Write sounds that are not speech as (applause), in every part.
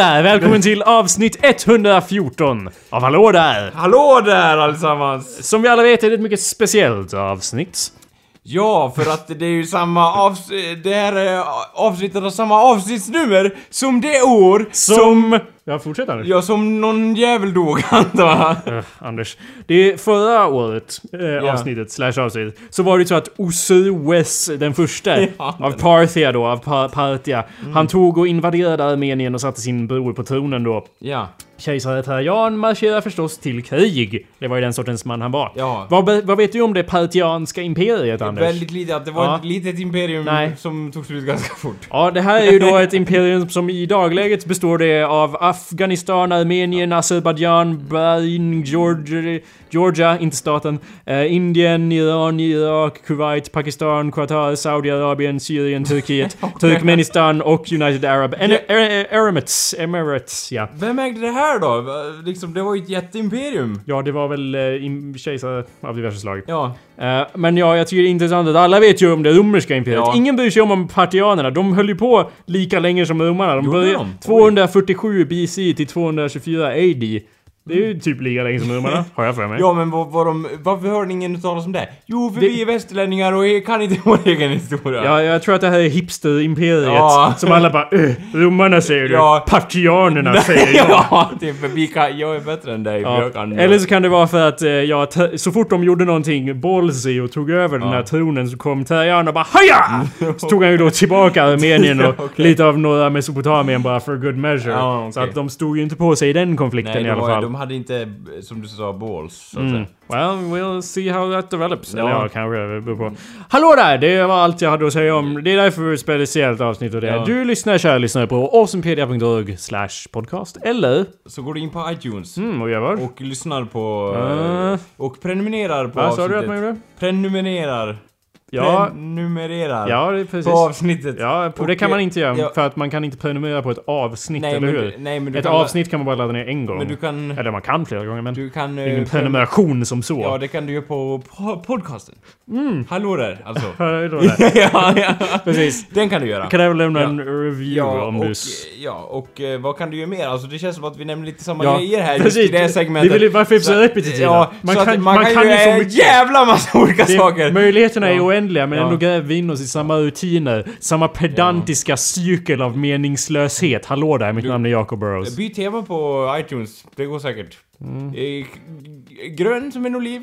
Där! Välkommen till avsnitt 114 av Hallå där! Hallå där allesammans! Som vi alla vet är det ett mycket speciellt avsnitt. Ja, för att det är ju samma avs... Det här är avsnittet har samma avsnittsnummer som det år Som... Ja, fortsätt Anders. Ja, som någon jävel dog, (laughs) antar jag. Eh, Anders. Det är förra året, eh, avsnittet, slash avsnittet, så var det så att Osues den första (laughs) Ja. av Parthia då, av pa Parthia, han tog och invaderade Armenien och satte sin bror på tronen då. Ja. Kejsare Trajan marscherar förstås till krig. Det var ju den sortens man han var. Ja. Vad, vad vet du om det Parthianska imperiet, Anders? Väldigt lite, att det var Ja. ett litet imperium Nej. som tog slut ganska fort. Ja, det här är ju då ett imperium som i dagläget består det av Afghanistan, Armenien, Azerbajdzjan, Bahrain, Georgia, Georgia inte staten, eh, Indien, Iran, Irak, Kuwait, Pakistan, Qatar, Saudiarabien, Syrien, Turkiet, (laughs) Turkmenistan och United Arab Emirates, Emirates, ja. Vem ägde det här då? Liksom, det var ju ett jätteimperium. Ja, det var väl eh, kejsare av diverse slag. Ja. Eh, men ja, jag tycker det är intressant att alla vet ju om det romerska imperiet. Ja. Ingen bryr sig om, om partianerna. De höll ju på lika länge som romarna. De började de? Oj. 247 BC till 224 AD. Det är ju typ lika länge som romarna, (laughs) har jag för mig. Ja, men vad, vad de, varför hörde ingen talas om det? Jo, för Det- vi är västerlänningar och kan inte (laughs) vår egen historia. Ja, jag tror att det här är hipster-imperiet. Ja. Som alla bara öh, romarna säger det. Ja. Partianerna (laughs) säger jag. ja, typ, vi kan, jag är bättre än dig, Ja. kan... Eller så kan det vara för att eh, ja, så fort de gjorde någonting ballsy och tog över den Ja. här tronen så kom Trajan och bara HAJA! Så tog han ju då tillbaka Armenien och okej. lite av norra Mesopotamien bara for good measure. Ja, okej. Så att de stod ju inte på sig i den konflikten Nej, i alla fall. De hade inte, som du sa, balls, så att Mm. Well, we'll see how that develops. Ja. Eller ja, kanske det beror på. Hallå där! Det var allt jag hade att säga om. Det är därför vi spelar ett speciellt avsnitt av det. Ja. Du lyssnar, kära lyssnare, på awesomepedia.org slash podcast. Eller... Så går du in på iTunes Mm, och gör vad? och lyssnar på... Uh. Och prenumererar på Vad sa du att avsnittet. man gjorde? Prenumererar. Ja, Prenumererar. ja precis. På avsnittet. Ja, och det kan man inte göra ja. för att man kan inte prenumerera på ett avsnitt, nej, eller hur? du- nej, men du Ett kan... avsnitt kan man bara ladda ner en gång. Men du kan... Eller man kan flera gånger men... Du kan... ingen eh, prenumeration som så. Ja, det kan du göra på po- podcasten. Mm. Hallå där, alltså. (laughs) Då det? (laughs) ja, ja. (laughs) Precis. Den kan du göra. Kan jag väl lämna Ja. en review Ja, om och, du... ja, och eh, vad kan du göra mer? Alltså det känns som att vi nämner lite samma Ja, grejer här precis. i det här segmentet. Vi vill ju varför vi är så Så- repetitiva. Ja, Man kan- man, kan, ju så en jävla massa olika saker. möjligheterna är Ja. Oändliga men Ja. ändå gräver vi in oss i samma rutiner. Samma pedantiska cykel av meningslöshet. Hallå där, mitt Du- namn är Jacob Burrows. Byt tema på iTunes, det går säkert. Mm. Eh, Grön som en oliv,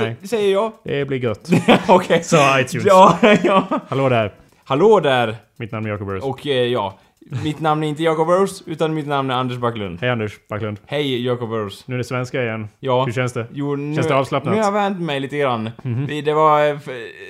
Nej. s- säger jag. (laughs) Det blir gött. (laughs) Okej. Så iTunes. Ja, (laughs) ja. Hallå där, Hallå där! mitt namn är Jacob Burrows. Och eh, ja, mitt namn är inte Jacob Rose, utan mitt namn är Anders Backlund. Hej Anders Backlund. Hej Jacob Rose. Nu är det svenska igen. Ja. Hur känns det? Jo, nu, Känns det avslappnat? Nu har jag vänt mig lite grann. Mhm. Vi- Det var eh,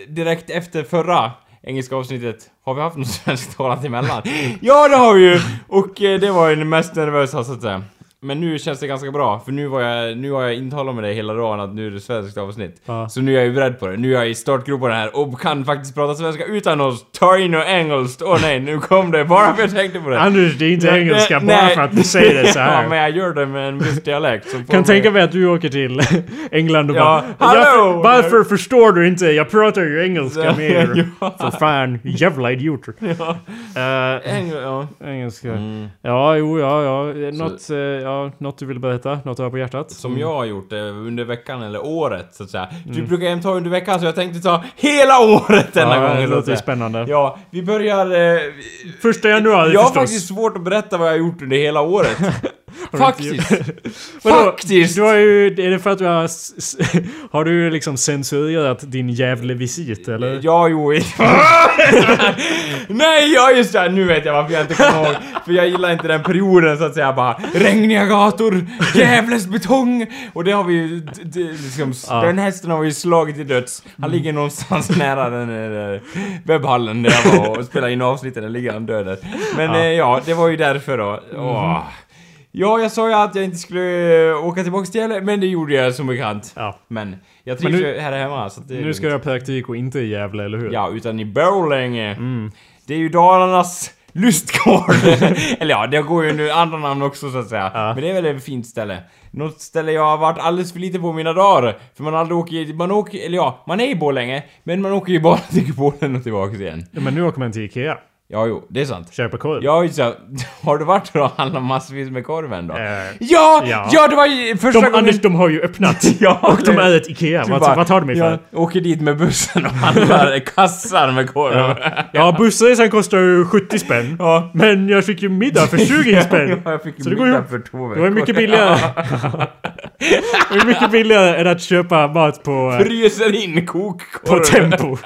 direkt efter förra engelska avsnittet. Har vi haft något (laughs) svenskt talat emellan? (laughs) ja, det har vi ju! Och eh, det var ju det mest nervösa så att säga. Men nu känns det ganska bra, för nu var jag, nu har jag intalat med det hela dagen att nu är det svenskt avsnitt. Ja. Så nu är jag ju beredd på det. Nu är jag i startgroparna här och kan faktiskt prata svenska utan att ta in något engelskt. Åh nej, nu kom det bara för att jag tänkte på det. Anders, det är inte engelska bara nej. för att du säger det så (laughs) ja, här. men jag gör det med en viss dialekt. kan mig- tänka mig att du åker till (laughs) England och Ja, bara hallå! "Jag- Varför förstår du inte? Jag pratar ju engelska (laughs) med er. Ja. För fan, jävla idioter. Ja. Eh, Engl- ja. engelska. Mm. Ja, jo, ja, ja. Något, eh, ja, något du vill berätta? Något du har på hjärtat? Som jag har gjort eh, under veckan eller året så att säga. Du Mm. brukar jämt ta under veckan så jag tänkte ta hela året denna ja, gången. det låter ju spännande. Ja, vi börjar... Eh, Första januari jag har förstås. faktiskt svårt att berätta vad jag har gjort under hela året. (laughs) faktiskt. (laughs) Faktiskt! Du har ju, är det för att du har... (laughs) Har du liksom censurerat din jävla visit eller? Ja, jo. Nej, ja just det! Nu vet jag varför jag inte kommer ihåg. För jag gillar inte den perioden så att säga bara regniga gator, Gävles (laughs) betong! Och det har vi ju... d- d- Liksom, Ja. Den hästen har vi ju slagit till döds. Han ligger någonstans (laughs) nära den där webbhallen där jag var och (laughs) spelade in avsnittet. Där ligger han död där. Men Ja. ja. ja, det var ju därför då. Åh. Ja, jag sa ju att jag inte skulle eh, åka tillbaka till Gävle, men det gjorde jag som bekant. Ja. Men jag Men trivs nu- ju här hemma så att det är Nu ska du ha praktik och inte i Gävle, eller hur? Ja, utan i Borlänge. Mm. Det är ju Dalarnas lustgård. (laughs) Eller ja, det går ju under andra namn också så att säga. Ja. Men det är väl ett fint ställe. Något ställe jag har varit alldeles för lite på mina dagar. För man aldrig åker, man åker, eller ja, man är i Borlänge, men man åker ju bara (laughs) till Borlänge och tillbaka igen. Ja, Men nu åker man till Ikea. Ja, jo, det är sant. Köpa korv. Ja, just ja. (laughs) Har du varit och handlat massvis med korven då? Eh, Ja! ja. Ja, det var ju första de, gången... Anders, de har ju öppnat. (laughs) Ja, och de det- är ett IKEA. Vad, bara, vad tar de för? Jag åker dit med bussen och handlar (laughs) kassar med korv. Ja, ja bussresan kostar ju 70 spänn. Ja. Men jag fick ju middag för 20 spänn. Ja, jag fick Så det går middag för två Det veckor. var mycket billigare. det var mycket billigare än att köpa mat på, eh, Fryser in kokkorv. på Tempo.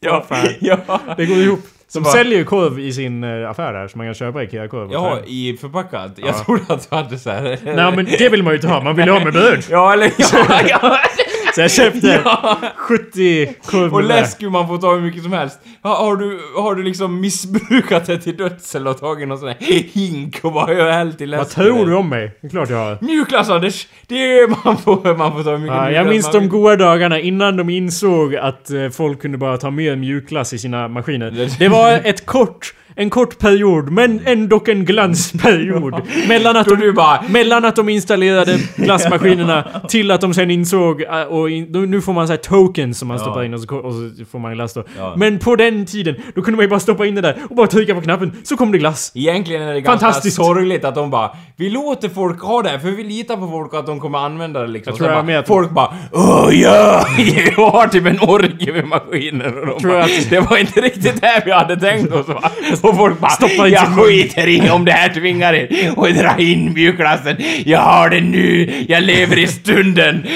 Ja, fan. ja. Det går ihop. De bara- säljer ju korv i sin eh, affär där, så man kan köpa IKEA-korv. Jaha, i förpackat? Jag Ja. trodde att du hade så här. Nej men det vill man ju inte ha, man vill ha med bröd. Ja, eller (laughs) ja, ja. Så jag köpte ja. 70 korv Och med läsk man får ta hur mycket som helst. Ha, har, du, har du liksom missbrukat det till döds eller tagit någon sån här hink och bara hällt i läsk? Vad tror du om mig? Det är klart jag har. Mjukglass Anders! Det är man får, man får ta hur mycket Ja, jag minns de goda dagarna innan de insåg att eh, folk kunde bara ta mer mjukglass i sina maskiner. Det var ett kort, en kort period, men ändå en glansperiod. (laughs) mellan, att de, bara... mellan att de installerade (laughs) glassmaskinerna till att de sen insåg, eh, och in, nu får man så tokens som man Ja. stoppar in och så, och så får man glass då. Ja. Men på den tiden, då kunde man ju bara stoppa in det där och bara trycka på knappen, så kom det glass. Egentligen är det ganska sorgligt att de bara Vi låter folk ha det här, för vi litar på folk att de kommer använda det liksom. Jag tror jag bara, med Folk bara Åh ja! Jag har typ en orgie med maskiner och de bara, Det var inte riktigt det vi hade tänkt oss va? (laughs) (laughs) Och folk bara Stoppa Jag sin mun." skiter i om det här tvingar er och dra in mjukglassen. Jag har det nu! Jag lever i stunden!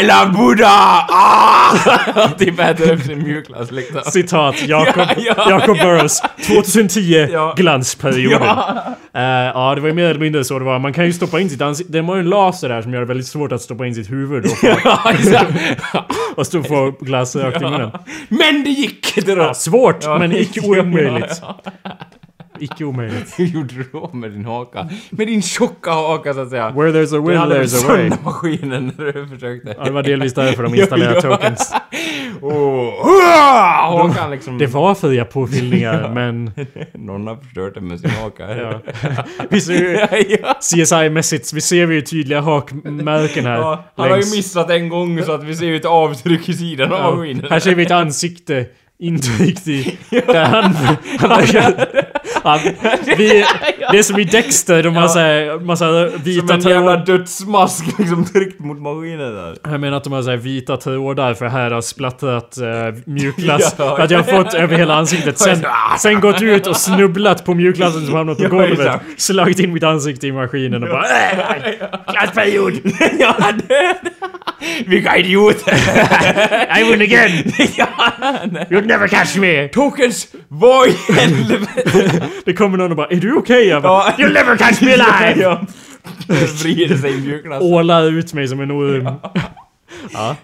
I love Buddha! Ah! (laughs) typ äter upp sin mjukglass liksom. Citat (laughs) Jakob, Ja, ja, Jakob Burrows 2010 Ja. glansperioden. Ja. Eh, ja, det var ju mer eller mindre så det var. Man kan ju stoppa in sitt ansikte. De har ju en laser där som gör det väldigt svårt att stoppa in sitt huvud och, Ja, och stå och få glass rakt i munnen. Men det gick! Det då. Ja, svårt, Ja. men icke omöjligt. (laughs) Icke omöjligt. Hur gjorde du då med din haka? Med din tjocka haka så att säga. Where there's a Du will there's a way. sönder maskinen när du försökte. Ja, det var delvis därför de (laughs) installerade tokens. (laughs) Oh. Hakan liksom... Det var fria påfyllningar, men... Någon har förstört det med sin haka. Ja. Vi ser ju. CSI-mässigt, vi ser ju tydliga hakmärken här. Ja, han har ju längs- missat en gång så att vi ser ju ett avtryck i sidan av maskinen. här ser vi ett ansikte intryckt i... (laughs) Där han... han, han (laughs) vi, det är som i Dexter, de har såhär massa Som vita en jävla trådar. dödsmask (laughs) liksom tryckt mot maskinen där. Jag menar att de har såhär vita trådar för här har splattrat uh, mjukglass. Ja. För att jag har fått över hela ansiktet. Sen, sen gått ut och snubblat på mjukglassen som hamnat på golvet. Slagit in mitt ansikte i maskinen och bara... Äh, Glassperiod! ja, det... (laughs) Vilka idioter! I win again! ja. You'll never catch me! Tokens, vad i helvete? (laughs) Det kommer någon och bara Är du okej? Jag bara Ja. You'll never catch me (laughs) alive! ja. Vrider sig i mjukglass. Ålar ut mig som en orm.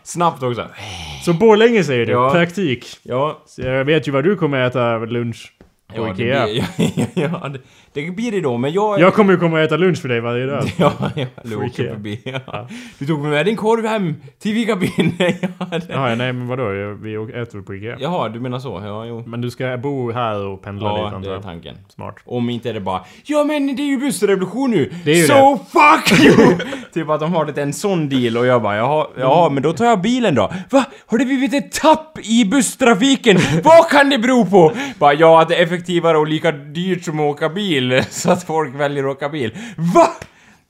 Snabbt också. Så Borlänge säger du? Ja. Praktik. Ja. Så jag vet ju vad du kommer äta lunch Ja, det blir, ja, (laughs) ja, det, det blir det då, men jag... Jag kommer ju komma och äta lunch för dig varje dag. (laughs) Ja, ja, åker förbi. Ja. Ja. Du tog med din korv hem till Vikabyn. (laughs) ja, det. Jaha, nej men vadå? Vi äter på Ikea. Jaha, du menar så? Ja, jo. Men du ska bo här och pendla dit Ja, antar det är tanken. Smart. Om inte är det bara Ja men det är ju bussrevolution nu! Det är ju so fuck you! typ att de har en sån deal och jag bara jaha, ja men då tar jag bilen då. Va? Har det blivit ett tapp i busstrafiken? Vad kan det bero på? Bara ja, att det är effektivare och lika dyrt som att åka bil (laughs) så att folk väljer att åka bil. Va?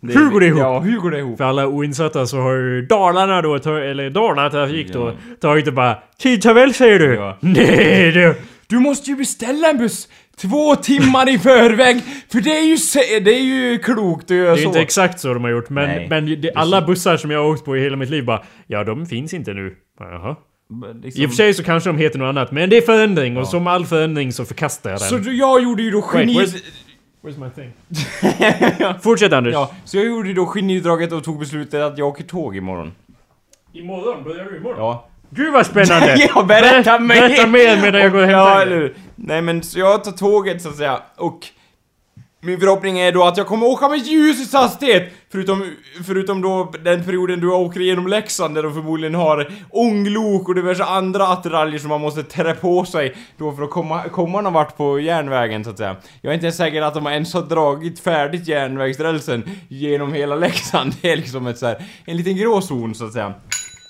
Det Hur går det ihop? Ja, hur går det ihop? För alla oinsatta så har ju Dalarna då, eller Dalarna Trafik då, tagit det bara Tidtabell säger du? Ja. (laughs) Nej du! Du måste ju beställa en buss två timmar i förväg! För det är ju, det är ju klokt att göra Det är så. inte exakt så de har gjort, men, Nej. men det, alla bussar som jag har åkt på i hela mitt liv bara Ja, de finns inte nu. Jaha. Liksom- I och för sig så kanske de heter något annat, men det är förändring och som all förändring så förkastar jag den. Så du- jag gjorde ju då geni... Wait, where's- Where's my thing? (laughs) Fortsätt Anders. Ja, så jag gjorde ju då genidraget och tog beslutet att jag åker tåg imorgon. Imorgon, börjar du imorgon? Ja. Gud vad spännande! (laughs) ja, berätta Ber- mig! Berätta mer medan jag går hämtar Ja, eller? Nej men så jag tar tåget så att säga, och min förhoppning är då att jag kommer åka med ljusets hastighet! Förutom, förutom då den perioden du åker igenom Leksand där de förmodligen har ånglok och diverse andra attiraljer som man måste trä på sig då för att komma, komma någon vart på järnvägen så att säga. Jag är inte ens säker att de ens har dragit färdigt järnvägsrälsen genom hela Leksand. Det är liksom ett så här, en liten gråzon så att säga.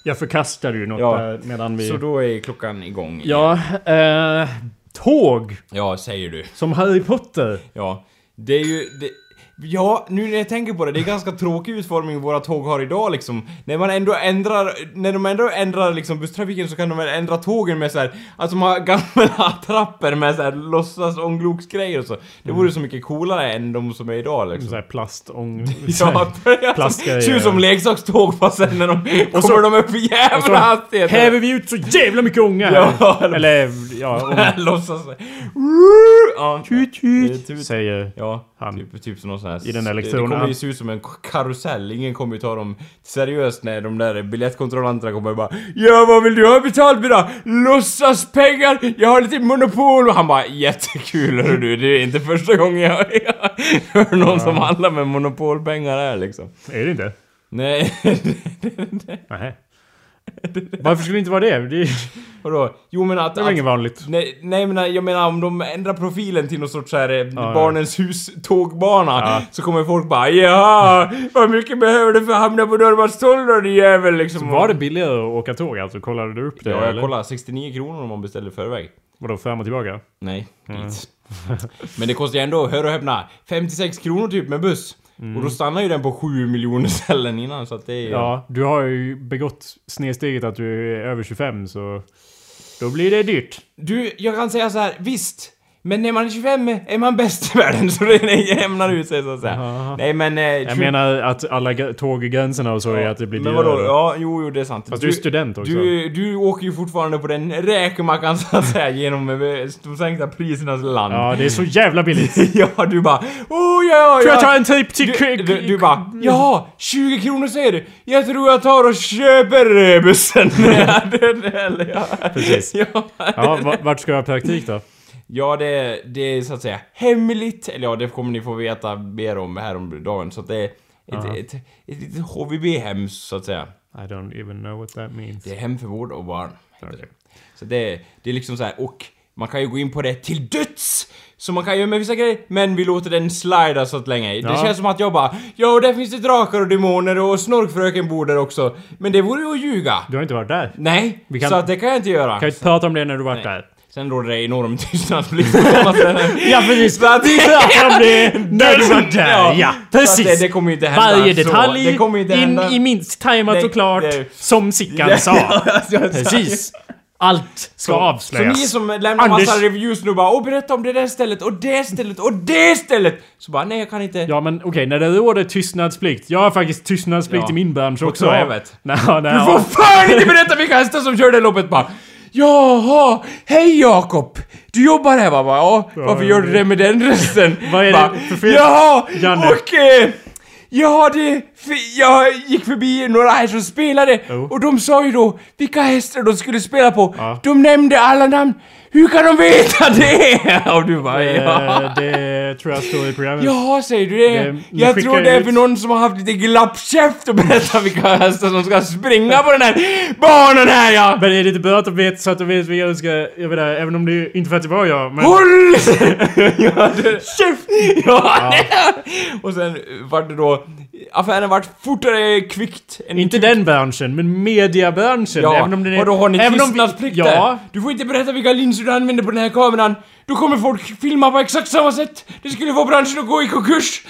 Jag förkastar ju något Ja. medan vi... Så då är klockan igång. Ja, eh, Tåg! Ja, säger du. Som Harry Potter. Ja. Det är ju... Det, ja, nu när jag tänker på det, det är ganska tråkig utformning våra tåg har idag liksom. När man ändå ändrar, när de ändå ändrar liksom busstrafiken så kan de väl ändra tågen med så här, att de har (laughs) gamla trapper med så här låtsas ångloksgrejer och så. Det vore så mycket coolare än de som är idag liksom. Såhär plastång... (laughs) Ja, (laughs) plastgrejer. Ser ut som leksakståg fast sen när de Och så- kommer de upp i Och jävla så hastigheter. häver vi ut så jävla mycket ånga här. Ja, eller- ja. Låtsas... Ja. Tut. tut, säger Ja, Han. typ, typ som någon sån här... I den det, elektronen. det kommer ju se ut som en karusell, ingen kommer ju ta dem seriöst när de där biljettkontrollanterna kommer bara Ja, vad vill du ha betalt med då? Låtsaspengar! Jag har lite monopol! Och han bara jättekul hör du, det är inte första gången jag, (laughs) hör någon som handlar med monopolpengar här liksom. Är det inte? Nej, (laughs) Nej. (laughs) Varför skulle det inte vara det? Det är, vadå? Jo men att... det att inget vanligt. Nej, nej men jag menar om de ändrar profilen till någon sorts här eh, barnens hus tågbana Ja. så kommer folk bara ja vad mycket behöver du för att hamna på Norrmalmstorg då din jävel liksom. Var det billigare att åka tåg alltså? Kollade du upp det? Ja, jag eller? kollade 69 kronor om man beställer i förväg. Vadå, fram och tillbaka? Nej, dit. Men det kostar ju ändå, hör och häpna, 56 kronor typ med buss. Och då stannar ju den på 7 miljoner (laughs) ställen innan så att det är... Ja, du har ju begått snedsteget att du är över 25 så... Då blir det dyrt. Du, jag kan säga så här, visst. Men när man är 25 är man bäst i världen så det jämnar ut sig så att säga. Jaha. Nej men... Eh, Jag menar att alla tåggränserna och så är att det blir Men dyrare. vadå? Ja, jo, jo det är sant. Fast du är student också. Du, du åker ju fortfarande på den räkmackan (laughs) så att säga genom eh, de sänkta prisernas land. Ja, det är så jävla billigt. (laughs) ja, du bara oh ja, Får ja. jag ta en typ till... Du, du, du bara ja, 20 kronor säger du. Jag tror jag tar och köper eh, bussen. (laughs) ja, eller, ja. Precis. Ja. Ja, va- vart ska jag ha praktik då? Ja, det, det är så att säga hemligt. Eller ja, det kommer ni få veta mer om här om dagen. Så att det är ett, Ja. ett, ett, ett litet HVB-hem så att säga. I don't even know what that means. Det är hem för vård och barn. heter Okej. det. Så det, det är liksom så här, och man kan ju gå in på det till döds! Som man kan göra med vissa grejer, men vi låter den slida så att länge. Det Ja. känns som att jag bara Ja, där finns det drakar och demoner och snorkfröken bor där också. Men det vore ju att ljuga. Du har inte varit där? Nej, Vi kan- så att det kan jag inte göra. Kan inte prata om det när du varit Nej. där. Sen råder det enorm tystnadsplikt. (laughs) Ja precis! Så att- (laughs) det där, ja! Så precis! det- det kommer inte hända Varje så. detalj Det kommer inte in hända. i minst tajmat och klart, det- som Sickan (laughs) sa. Precis! Allt ska Så avslöjas. ni som lämnar Anders- massa reviews nu bara Åh berätta om det där stället och det stället och det stället! Så bara nej jag kan inte. Ja men okej, när det råder tystnadsplikt. Jag har faktiskt tystnadsplikt Ja. i min bransch På också. travet. Nej, nej, Du får fan inte berätta vilka hästar som kör det loppet bara! Jaha, hej Jakob! Du jobbar här va? Ja, varför gör du det med den rösten? (laughs) Vad är det för fel? Jaha, Janne. och... Eh, Ja, det... Jag gick förbi några här som spelade Jo. och de sa ju då vilka hästar de skulle spela på. Ja. De nämnde alla namn. Hur kan de veta det? (laughs) Och du bara ja. Eh, det tror jag står i programmet. Jaha, säger du det? Det- jag tror det är ut- för någon som har haft lite glappkäft och berättat vilka hästar som ska springa på den här banan här ja! Men är det inte bra att de vet så att de vet vilka de ska... Jag vet inte, även om det inte för att det var jag, men... Håll! (laughs) ja, det... Käft! Ja, Och sen vart det då... Affären vart fortare kvickt än Inte den branschen, men mediabranschen. Ja, även om den är... och då har ni även om vi- tystnadsplikt Ja. där. Du får inte berätta vilka linser du använder på den här kameran. Då kommer folk filma på exakt samma sätt. Det skulle få branschen att gå i konkurs.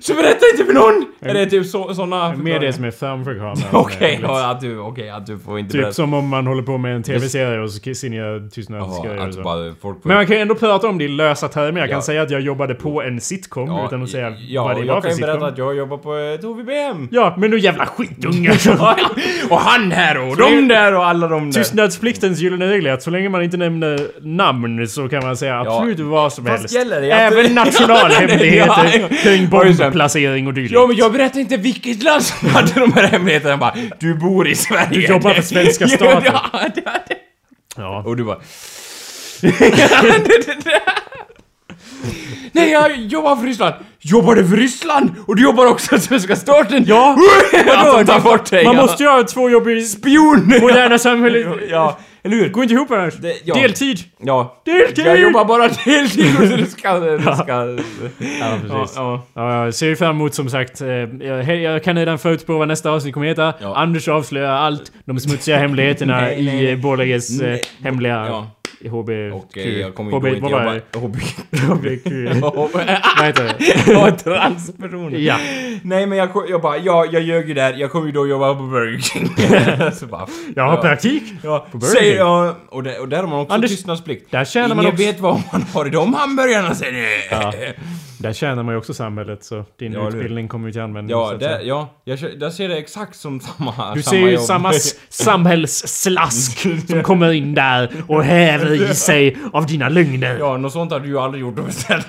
Så berätta inte för någon! Är det typ så, såna... Media som är framför kameran. (laughs) Okej, ja, att du, att du får inte Typ berätta. som om man håller på med en tv-serie och så ni tystnadsgrejer Jaha, och så. bara folk får... Men man kan ju ändå prata om det i lösa termer. Jag kan Ja. säga att jag jobbade på en sitcom Ja, utan att säga ja, vad det var jag för kan ju berätta sitcom. att jag jobbar på ett HVB-hem. Ja, men du jävla skitunge! (laughs) och han här och de det- där och alla de där. Tystnadspliktens gyllene regel är att så länge man inte nämner namn så kan man säga absolut vad som helst. gäller det Även (laughs) nationalhemligheter (laughs) kring bombplacering och dylikt. Ja, men jag berättar inte vilket land som (laughs) hade de här hemligheterna. Jag bara, du bor i Sverige. Du jobbar för svenska staten. ja. Och du bara... Nej, jag jobbar för Ryssland. Jobbar du för Ryssland? Och du jobbar också för svenska staten? Ja! Vadå? Ta bort dig! Man måste ju ha två jobb i Spion! moderna samhället. Ja, eller hur? Går inte ihop annars. Det- ja. Deltid. Ja. Deltid! Jag jobbar bara deltid och du ska... Du ska... Ja, precis. Ja, Ja, jag ser fram emot som sagt, eh, jag, jag kan redan förutspå vad nästa avsnitt kommer heta. Ja. Anders avslöjar allt, de smutsiga hemligheterna Nej, nej, i nej. eh, Borlänges eh, hemliga ja. HB... Okej, jag kommer HB... inte jobba... HBQ... (laughs) Vad heter det? Ja, transpersoner. Ja. Nej men jag, jag bara, ja, jag ljög ju där, jag kommer ju då jobba på Burger King. (laughs) så bara, Jag har praktik. Ja, Burger säger King. jag, och, där, och där har man också Anders, tystnadsplikt. Där tjänar Ingen man också... vet vad man har i de hamburgarna säger ni. Ja. (laughs) Där tjänar man ju också samhället så din Ja, utbildning kommer ju till användning. Ja, det, ja jag, jag ser det exakt som (laughs) samma Du samma ser ju jobb. samma (laughs) samhällsslask (laughs) som kommer in där och häver i sig av dina lögner. Ja, något sånt har du ju aldrig gjort att beställa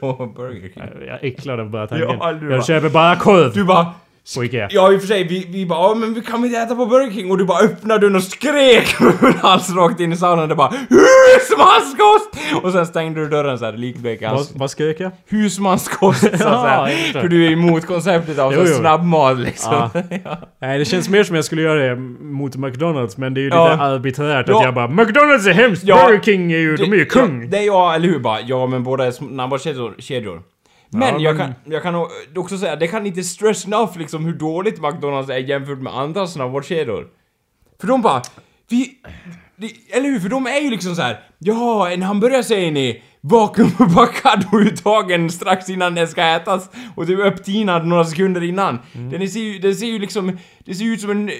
på Burger King. Jag äcklar av bara tanken. Ja, du bara- jag köper bara korv Du bara... på Ikea. Ja i och för sig, vi, vi bara ja men vi kan inte äta på Burger King? Och du bara öppnade dörren och skrek (laughs) hals rakt in i saunan. Det bara HUSMANSKOST! Och sen stängde du dörren såhär likblek i Vad, vad skrek jag? Husmanskost så (laughs) Ja. För du är emot konceptet av Jo, så jo. snabbmat liksom. (laughs) Ja. Nej, det känns mer som jag skulle göra det mot McDonalds, men det är ju Ja. lite arbiträrt Ja. att jag bara McDonalds är hemskt, Ja. Burger King är ju, de är ju kung! Ja, det är jag, eller hur? Bara, ja men båda är snabbmatskedjor. kedjor. Men, Ja, jag, kan, jag kan också säga, det kan inte stress enough liksom hur dåligt McDonalds är jämfört med andra snabbmatskedjor. För de bara, vi... Eller hur? För de är ju liksom så här. Ja, en hamburgare säger ni. Vakuumförpackad och uttagen strax innan den ska ätas. Och typ upptinad några sekunder innan. Den, ser ju, den ser ju liksom... Det ser ju ut som en...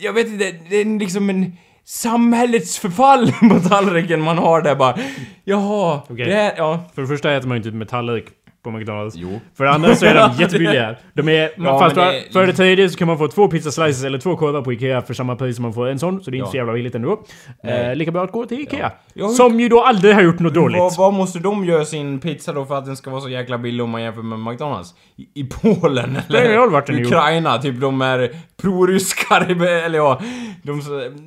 Jag vet inte, det är liksom en... Samhällets förfall (laughs) på tallriken man har där bara. Jaha, Okej. det är, ja. För det första äter man ju inte med tallrik på McDonalds. Jo. För det andra så är de (laughs) jättebilliga. De är... Ja, fast det- för det tredje så kan man få två pizza slices eller två korvar på Ikea för samma pris som man får en sån. Så det är inte Ja. så jävla billigt ändå. Eh, lika bra att gå till Ikea. Ja, hur- Som ju då aldrig har gjort något dåligt. Vad, vad måste de göra sin pizza då för att den ska vara så jäkla billig om man jämför med McDonalds? I, i Polen vart den är. Ukraina, typ de är proryskar, eller ja, de,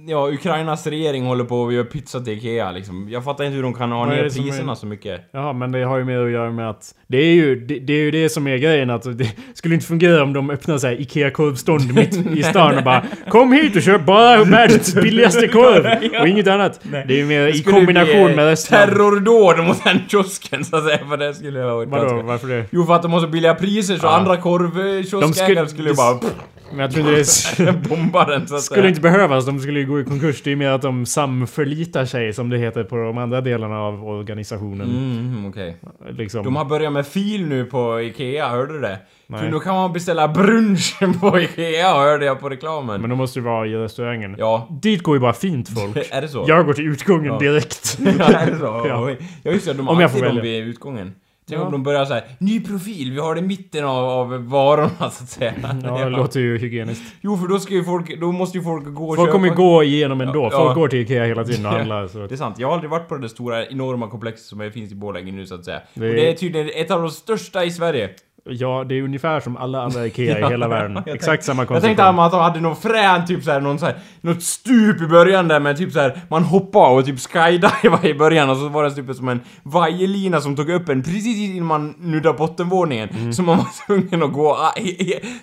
ja, Ukrainas regering håller på att göra pizza till Ikea liksom. Jag fattar inte hur de kan ha ner priserna är- så mycket. Ja, men det har ju mer att göra med att det är ju det, det, är ju det som är grejen att det skulle inte fungera om de öppnar så här IKEA-korvstånd (laughs) mitt i stan och bara Kom hit och köp bara världens (laughs) billigaste korv! (laughs) Och inget annat. Det är ju mer i skulle kombination bli, med resten. Terrordåd mot den kiosken så att säga, för det skulle jag varit Vadå, ganska... varför det? Jo, för att de har så billiga priser så Ja. andra korvkioskägare skulle ju det- bara Men jag tror inte det s- (laughs) bomba den så att skulle säga. inte behövas, de skulle ju gå i konkurs. Det är mer att de samförlitar sig, som det heter på de andra delarna av organisationen. Mm, okej. Liksom. De har börjat med fil nu på Ikea, hörde du det? Nej. För nu kan man beställa brunchen (laughs) på Ikea, hörde jag på reklamen. Men de måste ju vara i restaurangen. Ja. Dit går ju bara fint folk. (laughs) Är det så? Jag går till utgången Ja. direkt. Ja, är det så? Ja. Ja just det, de Om har jag får alltid dem välja. vid utgången. Tänk om de börjar såhär, ny profil, vi har det i mitten av, av varorna så att säga. Ja, (laughs) det låter ju hygieniskt. Jo för då ska ju folk, då måste ju folk gå och Folk kommer ju gå igenom ändå. Ja, Folk ja. går till Ikea hela tiden och (laughs) handlar. Så. Det är sant, jag har aldrig varit på det stora enorma komplexet som finns i Borlänge nu så att säga. Det är- Och det är tydligen ett av de största i Sverige. Ja, det är ungefär som alla andra Ikea i (laughs) hela världen. (laughs) jag Exakt tänkte- samma Jag konstruktion. tänkte att de hade någon frän, typ såhär, någon såhär, något stup i början där med typ såhär, man hoppade och typ skydiva (laughs) i början och så var det typ som en vajerlina som tog upp en precis innan man nuddade bottenvåningen. Mm. Så man var tvungen att gå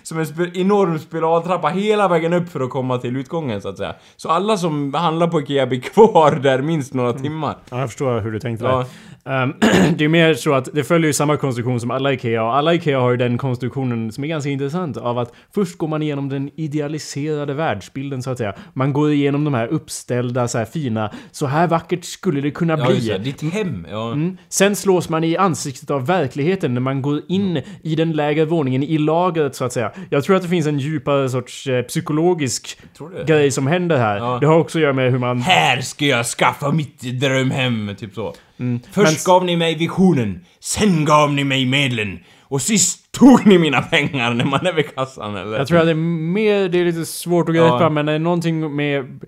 som en sp- enorm spiraltrappa hela vägen upp för att komma till utgången så att säga. Så alla som handlar på Ikea blir kvar där minst några timmar. Ja, jag förstår hur du tänkte Ja. där. Ehm, (clears throat) det är mer så att det följer ju samma konstruktion som alla IKEA och alla IKEA har ju den konstruktionen som är ganska intressant av att först går man igenom den idealiserade världsbilden så att säga. Man går igenom de här uppställda så här fina, så här vackert skulle det kunna Ja, bli. det. Ditt hem. Ja. Mm. Sen slås man i ansiktet av verkligheten när man går in i den lägre våningen, i lagret så att säga. Jag tror att det finns en djupare sorts eh, psykologisk grej som händer här. Ja. Det har också att göra med hur man... Här ska jag skaffa mitt drömhem, typ så. Först Men- gav ni mig visionen, sen gav ni mig medlen och sist tog ni mina pengar när man är vid kassan eller? Jag tror att det är mer, det är lite svårt att greppa Ja. men det är någonting med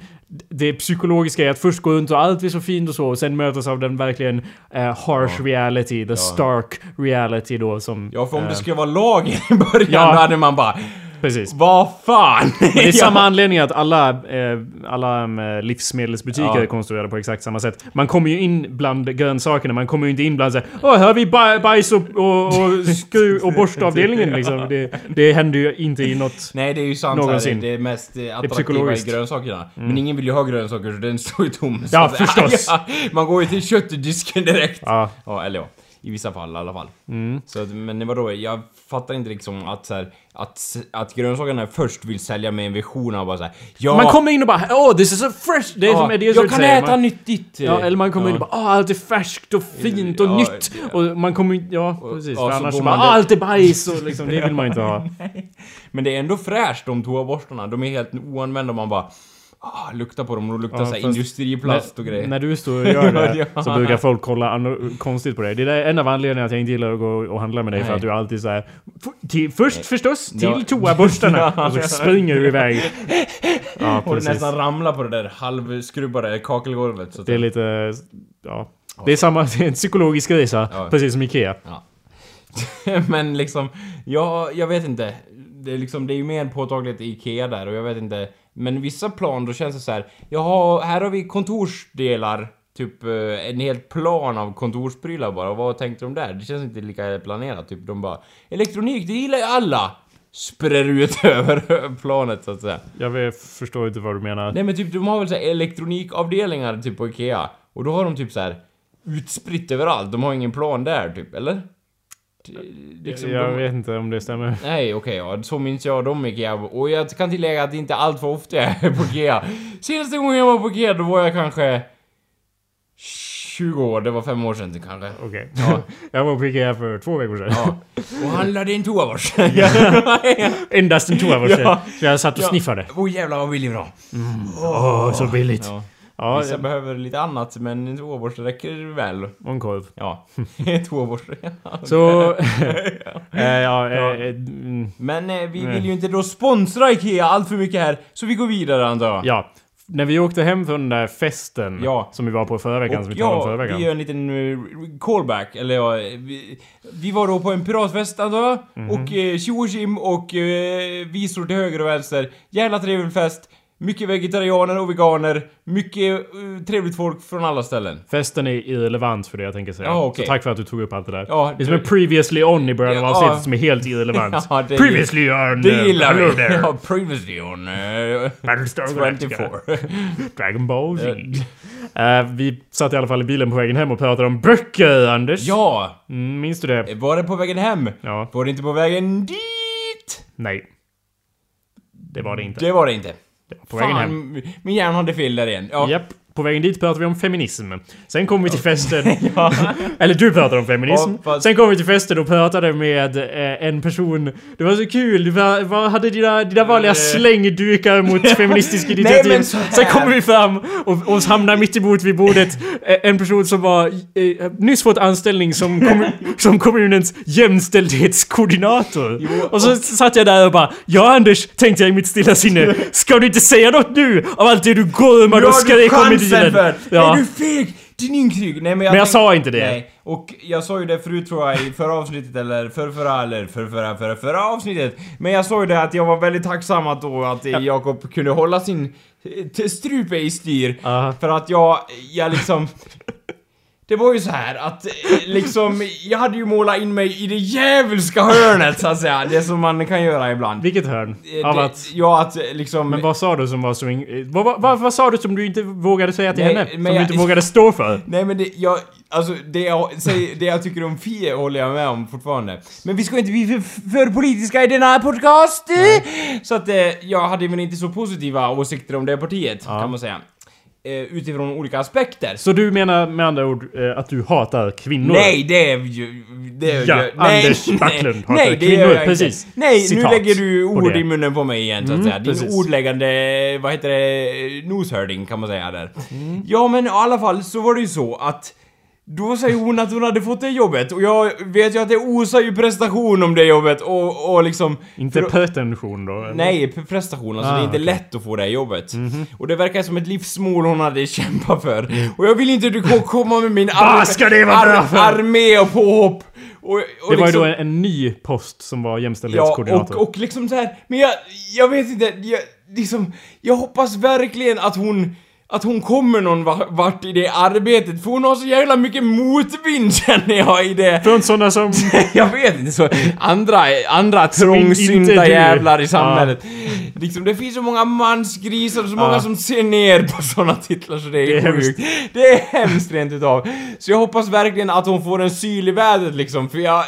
det psykologiska i att först gå runt och allt är så fint och så och sen mötas av den verkligen eh, harsh reality, the stark reality då som... Ja, för om eh, det skulle vara lagen i början Ja. då hade man bara Precis. Vad fan! Det är (laughs) samma anledning att alla, eh, alla eh, livsmedelsbutiker Ja. är konstruerade på exakt samma sätt. Man kommer ju in bland grönsakerna, man kommer ju inte in bland såhär Åh, här har vi baj- bajs och, och, och, skru och borstavdelningen (laughs) liksom. Det, det händer ju inte i något... Nej, det är ju sant. Någonsin. Här, det är mest attraktiva i psykologiskt. Mm. grönsakerna. Men ingen vill ju ha grönsaker så den står ju tom. Ja, (laughs) förstås. Man går ju till köttdisken direkt. Ja. Ja, eller ja. I vissa fall i alla fall. Mm. Så, men vadå, jag fattar inte liksom att så här, att, att grönsakerna först vill sälja med en vision av bara såhär ja, Man kommer in och bara oh this is a fresh... Det är ja, som Eddie jag kan säger. äta Man, nyttigt! ja, eller man kommer in och bara oh, allt är färskt och fint och Ja, nytt. ja. Och man kommer in... Ja, precis. ja, för annars bara ah, det- allt är bajs och liksom, det vill man inte ha. (laughs) Men det är ändå fräscht de toaborstarna, de är helt oanvända man bara ah, luktar på dem och de luktar Ja, fast industriplast och grejer. När du står och gör (laughs) det Ja. så brukar folk kolla konstigt på dig. Det är en av anledningarna att jag inte gillar att gå och handla med dig för Nej. att du alltid såhär... Till, först förstås till Ja. toaborstarna Ja. (laughs) och så springer du iväg. Ja, (laughs) och precis. nästan ramlar på det där halvskrubbade kakelgolvet. Så Det är lite... Ja. Det är samma, det är en psykologisk resa. Ja. Precis som Ikea. Men liksom, ja, jag vet inte. Det är liksom, det är ju mer påtagligt i IKEA där och jag vet inte. Men vissa plan då känns det så här. Jaha, här har vi kontorsdelar. Typ eh, en hel plan av kontorsprylar bara. Vad tänkte de där? Det känns inte lika planerat. Typ de bara Elektronik, det gillar ju alla! Sprer ut (laughs) över planet så att säga. Jag vet, förstår inte vad du menar. Nej men typ de har väl så elektronikavdelningar typ på IKEA. Och då har de typ så här utspritt överallt. De har ingen plan där typ, eller? Det- Liksom, jag de- vet inte om det stämmer. Nej, okej, ja, så minns jag dem Ikea. Och jag kan tillägga att det inte allt för ofta jag är på Ikea. Senaste gången jag var på Ikea, då var jag kanske 20 år, det var fem år sedan kanske. Okej. Ja. (laughs) jag var på Ikea för två veckor sedan. Ja. Och handlade en toaborste. (laughs) (laughs) Endast en toaborste. Ja. Så jag satt och Ja. sniffade. Åh jävlar vad billig bra. Åh, så billigt. Ja. Ja, Vissa behöver lite annat, men en toaborste räcker väl. och en korv. Ja, (laughs) toaborste. Så... (laughs) (laughs) eh, ja, eh, eh, mm, Men eh, vi vill ju inte då sponsra IKEA allt för mycket här, så vi går vidare antar jag. ja. När vi åkte hem från den där festen Ja. som vi var på förra veckan, Och som vi talade om ja, förra veckan. vi gör en liten uh, callback, eller ja, vi, vi var då på en piratfest antar jag, Mhm. och eh, tjo och och eh, visor till höger och vänster. Jävla trevlig fest, mycket vegetarianer och veganer, mycket eh, trevligt folk från alla ställen. Festen är irrelevant för det jag tänker säga. Ja, okej. Så tack för att du tog upp allt det där. Ja, det är som en previously on i början av Ja. avsnittet som är helt irrelevant. (laughs) Ja, det- previously on... Det gillar hello vi! there. Ja, previously on uh, Battlestar Galactica. 24. (laughs) Dragon Ball Z. Eh, vi satt i alla fall i bilen på vägen hem och pratade om böcker, Anders. ja! Mm, minns du det? Var det på vägen hem? Ja. Var det inte på vägen dit? Nej. Det var det inte. Det var det inte. På vägen hem. Min hjärna hade fel där igen. Ja. Japp. På vägen dit pratade vi om feminism. Sen kom vi till festen. (laughs) Eller du pratade om feminism. Ja, fast- Sen kom vi till festen och pratade med eh, en person. Det var så kul. Du var, var, hade dina, dina vanliga slängdykar mot (laughs) feministisk initiativ. men så här. Sen kommer vi fram och, och hamnar mitt emot vid bordet. Eh, En person som var eh, nyss fått anställning som, kommu- (laughs) som kommunens jämställdhetskoordinator. Och så satt jag där och bara Ja Anders, tänkte jag i mitt stilla sinne. Ska du inte säga något nu? Av allt det du gormade och skrek om i bilen. för! Ja. Är du feg? Din inkryg! Nej men jag, Men jag tänk- sa inte det. Nej, och jag sa ju det förut tror jag i förra avsnittet eller förrförra eller förrförra, förra, förra avsnittet. Men jag sa ju det att jag var väldigt tacksam att då att eh, Jakob kunde hålla sin eh, strupe i styr. Aha. För att jag, jag liksom... Det var ju så här att eh, liksom, jag hade ju målat in mig i det djävulska hörnet så att säga. Det som man kan göra ibland. Vilket hörn? Eh, Av det- att... Ja, att eh, liksom... Men vad sa du som var så... in- Vad, vad, vad, vad sa du som du inte vågade säga till Nej, henne? Som du inte vågade stå för? Nej men det, jag, alltså det jag, säger, det jag tycker om Fie håller jag med om fortfarande. Men vi ska inte bli för, för politiska i denna podcast! Så att jag hade väl inte så positiva åsikter om det partiet, Ja. kan man säga. Eh, utifrån olika aspekter. Så du menar med andra ord eh, att du hatar kvinnor? Nej, det är ju... Det är Ja, ju- nej, Anders nej, Backlund hatar Nej, det kvinnor, gör precis. Nej, Citat nu lägger du ord i munnen på mig igen så att Mm, säga. Din precis. ordläggande, vad heter det, noshörding kan man säga där. Mm. Ja men i alla fall så var det ju så att då säger hon att hon hade fått det jobbet och jag vet ju att det osar ju prestation om det jobbet och, och liksom... Inte för- pretension då? eller? Nej, prestation. Alltså Ah, det är inte okej. lätt att få det jobbet. Och det verkar som ett livsmål hon hade kämpat för. Och jag vill inte att du ko- komma med min bra för? armé och påhopp. Och, och Det var ju liksom, då en, en ny post som var Ja, jämställdhetskoordinator. och, och liksom så här, men jag, jag vet inte, jag, liksom, jag hoppas verkligen att hon att hon kommer någon va- vart i det arbetet, för hon har så jävla mycket motvind (laughs) känner jag i det. Från sådana som... (laughs) Jag vet inte, så andra, andra trångsynta jävlar i samhället. Liksom, det finns så många mansgrisar så många Ja. som ser ner på såna titlar så det är, Det är sjukt. Det är hemskt rent utav. Så jag hoppas verkligen att hon får en syl i vädret liksom, för jag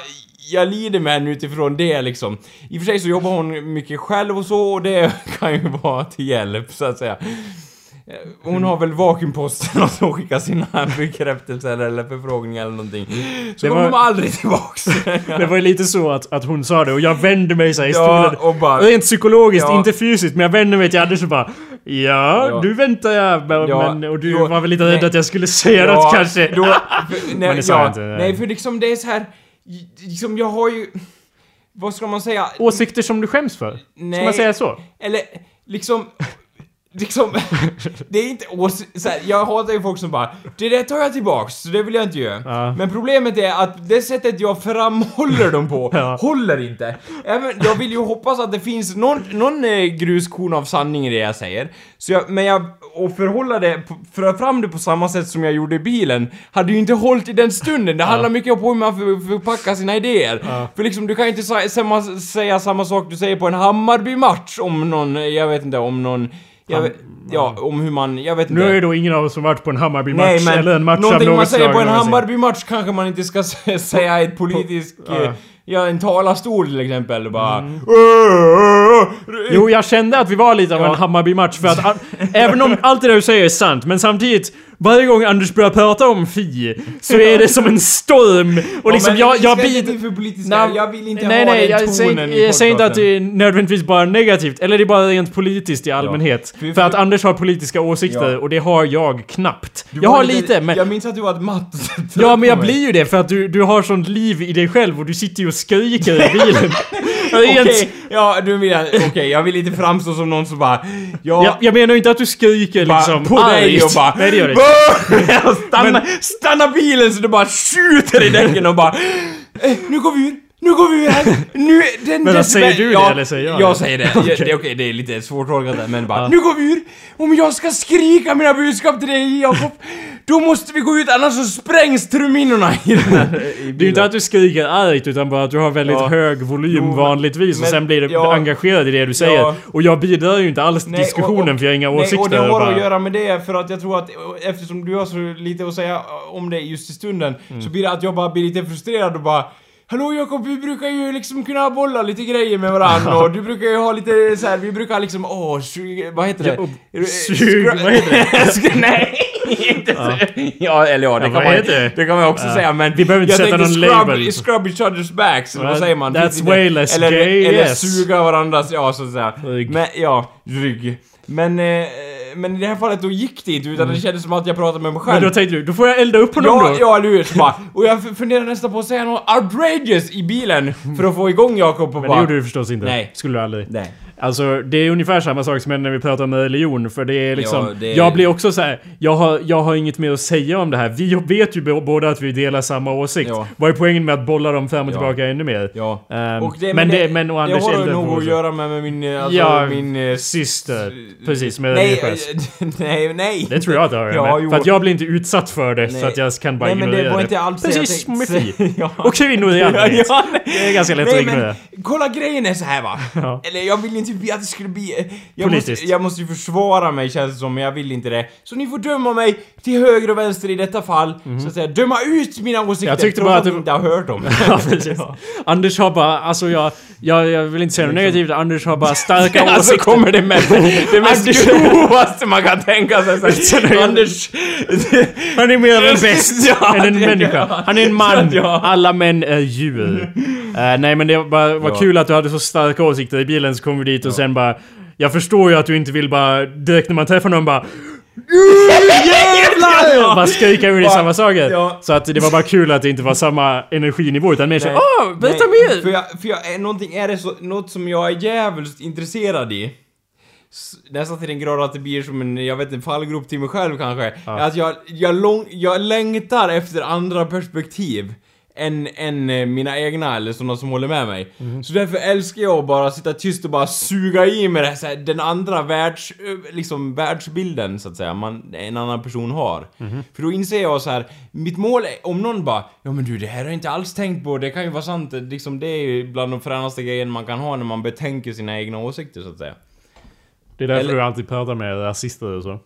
jag lider med henne utifrån det liksom. I och för sig så jobbar hon mycket själv och så och det (laughs) kan ju vara till hjälp så att säga. Hon har väl vakuumposten och så skickar sina bekräftelser eller förfrågningar eller någonting. Så Det kommer var- de aldrig tillbaks. (laughs) Det var ju lite så att, att hon sa det och jag vände mig såhär i Ja, stolen. och bara... Rent psykologiskt, Ja. inte fysiskt, men jag vände mig till Anders och bara Ja, Ja. nu väntar jag. Men, Ja, men, och du jo, var väl lite rädd att jag skulle säga något kanske? Då, för, (laughs) nej, Men det sa jag ja, inte, nej. för liksom det är så här. Liksom jag har ju... Vad ska man säga? Åsikter som du skäms för? Ska Nej. man säga så? Eller liksom... Liksom, (laughs) det är inte ås... Här, jag hatar ju folk som bara Det där tar jag tillbaks, så det vill jag inte göra. Ja. Men problemet är att det sättet jag framhåller dem på (laughs) Ja. håller inte. Även, jag vill ju hoppas att det finns någon, någon eh, gruskorn av sanning i det jag säger. Så jag, men jag... Och förhålla det, föra fram det på samma sätt som jag gjorde i bilen, hade ju inte hållit i den stunden. Det handlar mycket om hur man för, förpackar sina idéer. För liksom, du kan ju inte sa- samma, säga samma sak du säger på en Hammarby-match om någon, jag vet inte, om någon... Jag vet, ja, om hur man, jag vet inte. Nu är det då ingen av oss som varit på en Hammarby-match eller en match av något man säger slag, på en. Hammarby-match kanske man inte ska (laughs) sä- säga i ett politiskt... Ja. Ja, en talarstol till exempel. Bara... Mm. Jo, jag kände att vi var lite av Ja. en Hammarby-match för att även om allt det där du säger är sant, men samtidigt varje gång Anders börjar prata om Fi så är det som en storm och liksom Ja, jag, jag ska inte bid... bli för politiska. jag vill inte nej, ha nej, den jag tonen säger, i jag säger inte att det är nödvändigtvis bara negativt, eller det är bara rent politiskt i allmänhet. För- För, att Anders har politiska åsikter Ja. och det har jag knappt. Du jag har lite, men... Jag minns att du var ett matt Ja men jag (laughs) blir ju det för att du, du har sånt liv i dig själv och du sitter ju och skriker i bilen. (laughs) (laughs) Okej, Rent- ja du menar, okej jag vill inte framstå som någon som bara... Ja, jag, jag menar inte att du skriker bara liksom. på dig och bara... Nej det gör det (laughs) stanna, stanna bilen så du bara skjuter i däcken och bara... Eh, nu går vi ur! Nu går vi här! Nu, den Men decibel- säger du det ja, eller säger jag Jag det? säger det. (laughs) Okej. Det är okej, det är lite svårtolkat där, men bara... Ja. Nu går vi ur! Om jag ska skrika mina budskap till dig Jakob, då måste vi gå ut annars så sprängs truminorna i den här (laughs) i Det är ju inte att du skriker argt utan bara att du har väldigt Ja. hög volym Jo, men- vanligtvis och men- sen blir du ja. engagerad i det du säger. Och jag bidrar ju inte alls till Nej, diskussionen och- och- för jag har inga Nej, åsikter. och det har bara- att göra med det för att jag tror att eftersom du har så lite att säga om det just i stunden Mm. så blir det att jag bara blir lite frustrerad och bara Hallå Jakob, vi brukar ju liksom kunna bolla lite grejer med varandra och du brukar ju ha lite så här, vi brukar liksom, åh, sug- vad heter det? Ja, sug- vad heter det? (laughs) Nej! Inte så. Ja, eller ja, det Ja, kan man det? det kan man också Ja. säga men Vi behöver inte sätta någon scrub, label. Scrub each other's backs, eller vad Well, säger man? that's inte- way less eller, gay, Eller yes. suga varandras, ja så att säga. Rygg. Men, ja, rygg. Men, eh, men i det här fallet då gick det inte utan det kändes som att jag pratade med mig Men själv. då tänkte du, då får jag elda upp honom Ja, då. ja, eller hur? Så bara, Och jag f- funderar nästan på att säga något outrageous i bilen för att få igång Jakob och Men det bara... gjorde du förstås inte. Nej. Skulle du aldrig. Nej. Alltså det är ungefär samma sak som när vi pratar om religion för det är liksom... Ja, det Jag blir också så här. Jag har, jag har inget mer att säga om det här. Vi vet ju båda att vi delar samma åsikt. Ja. Vad är poängen med att bolla dem fram och Ja. tillbaka ännu mer? Ja. Och det, men, det, men och Anders det har nog att göra med, med min... Alltså, Ja, min... eh, syster. Precis, med nej, religiös. (laughs) nej, nej. Det tror jag att det har Ja, med. För att jag blir inte utsatt för det så Nej. att jag kan bara Nej men det ignorera var inte alls det Precis med. Fi. (laughs) Ja. Och kvinnor i allmänhet. (laughs) Ja, Det är ganska lätt Nej att ignorera. men, kolla grejen är så här va. Ja. Eller jag vill inte att det skulle bli... Jag Politiskt. måste, jag måste ju försvara mig känns det som, men jag vill inte det. Så ni får döma mig till höger och vänster i detta fall. Så att säga, döma ut mina åsikter Jag tyckte bara att ni inte har hört dem. (laughs) Ja, precis. (laughs) Anders har bara, alltså jag, jag, jag vill inte säga något negativt, Anders har bara starka (laughs) Alltså åsikter. kommer det mest, det mest grovaste man kan tänka sig. Anders... Han är mer en bäst Ja, än en människa. ja. Han är en man. Ja. Alla män är djur. Eh, nej men det var, var Ja. kul att du hade så starka åsikter i bilen så kom vi dit och sen bara... Jag förstår ju att du inte vill bara direkt när man träffar någon bara... Jävlar! (laughs) Bara skrika ur i samma saker. ja. Så att det var bara kul att det inte var samma energinivå utan mer såhär. Åh, berätta mer! För, jag, för jag, är- någonting är det så, något som jag är djävulskt intresserad i. S- Nästan till den grad att det blir som en, jag vet inte, fallgrop till mig själv kanske. Att jag, jag, lång, jag längtar efter andra perspektiv. Än, än eh, mina egna eller sådana som håller med mig. Mhm. Så därför älskar jag att bara sitta tyst och bara suga i mig det här, så här, den andra världs, ö, liksom världsbilden så att säga, man, en annan person har. Mhm. För då inser jag så här, mitt mål är, om någon bara Ja men du det här har jag inte alls tänkt på, det kan ju vara sant, liksom det är ju bland de fränaste grejerna man kan ha när man betänker sina egna åsikter så att säga. Det är därför Eller- du alltid pratar med rasister och så.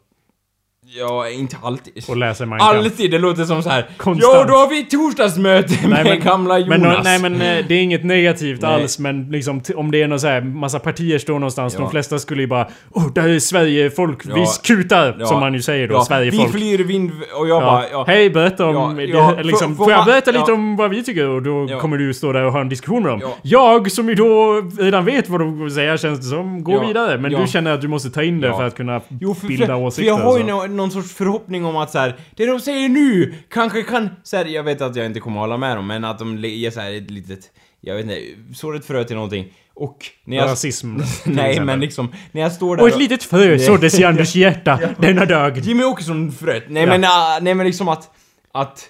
Ja, inte alltid. Och läser Kampf. Alltid, det låter som så här. Konstant. Ja, då har vi torsdagsmöte med gamla Jonas. Men, nej men eh, det är inget negativt Nej. alls men liksom om det är någon så här massa partier står någonstans, Ja. de flesta skulle ju bara Åh, där är Sverige folk, vi Ja. skutar! Ja. Som man ju säger då, ja, Sverige vi folk. flyr vind och jag Ja. bara... Hej, berätta om... Det, (laughs) liksom, får- får, jag berätta lite om vad vi tycker? Och då kommer du stå där och ha en diskussion med dem. Ja. Jag, som ju då redan vet vad de kommer säga, känns det som, går vidare. Men du känner att du måste ta in det för att kunna Jo, för, bilda för, för åsikter. jag har ju någon sorts förhoppning om att så här, det de säger nu kanske kan... Så här, jag vet att jag inte kommer hålla med dem, men att de ger så här ett litet... Jag vet inte, sår ett frö till någonting. Och när jag... Rasism. (laughs) Nej, men liksom, när jag står där Och ett litet frö såddes i (laughs) Anders hjärta denna dag. Jimmy Åkesson fröet. Nej Ja. men, uh, nej men liksom att, att,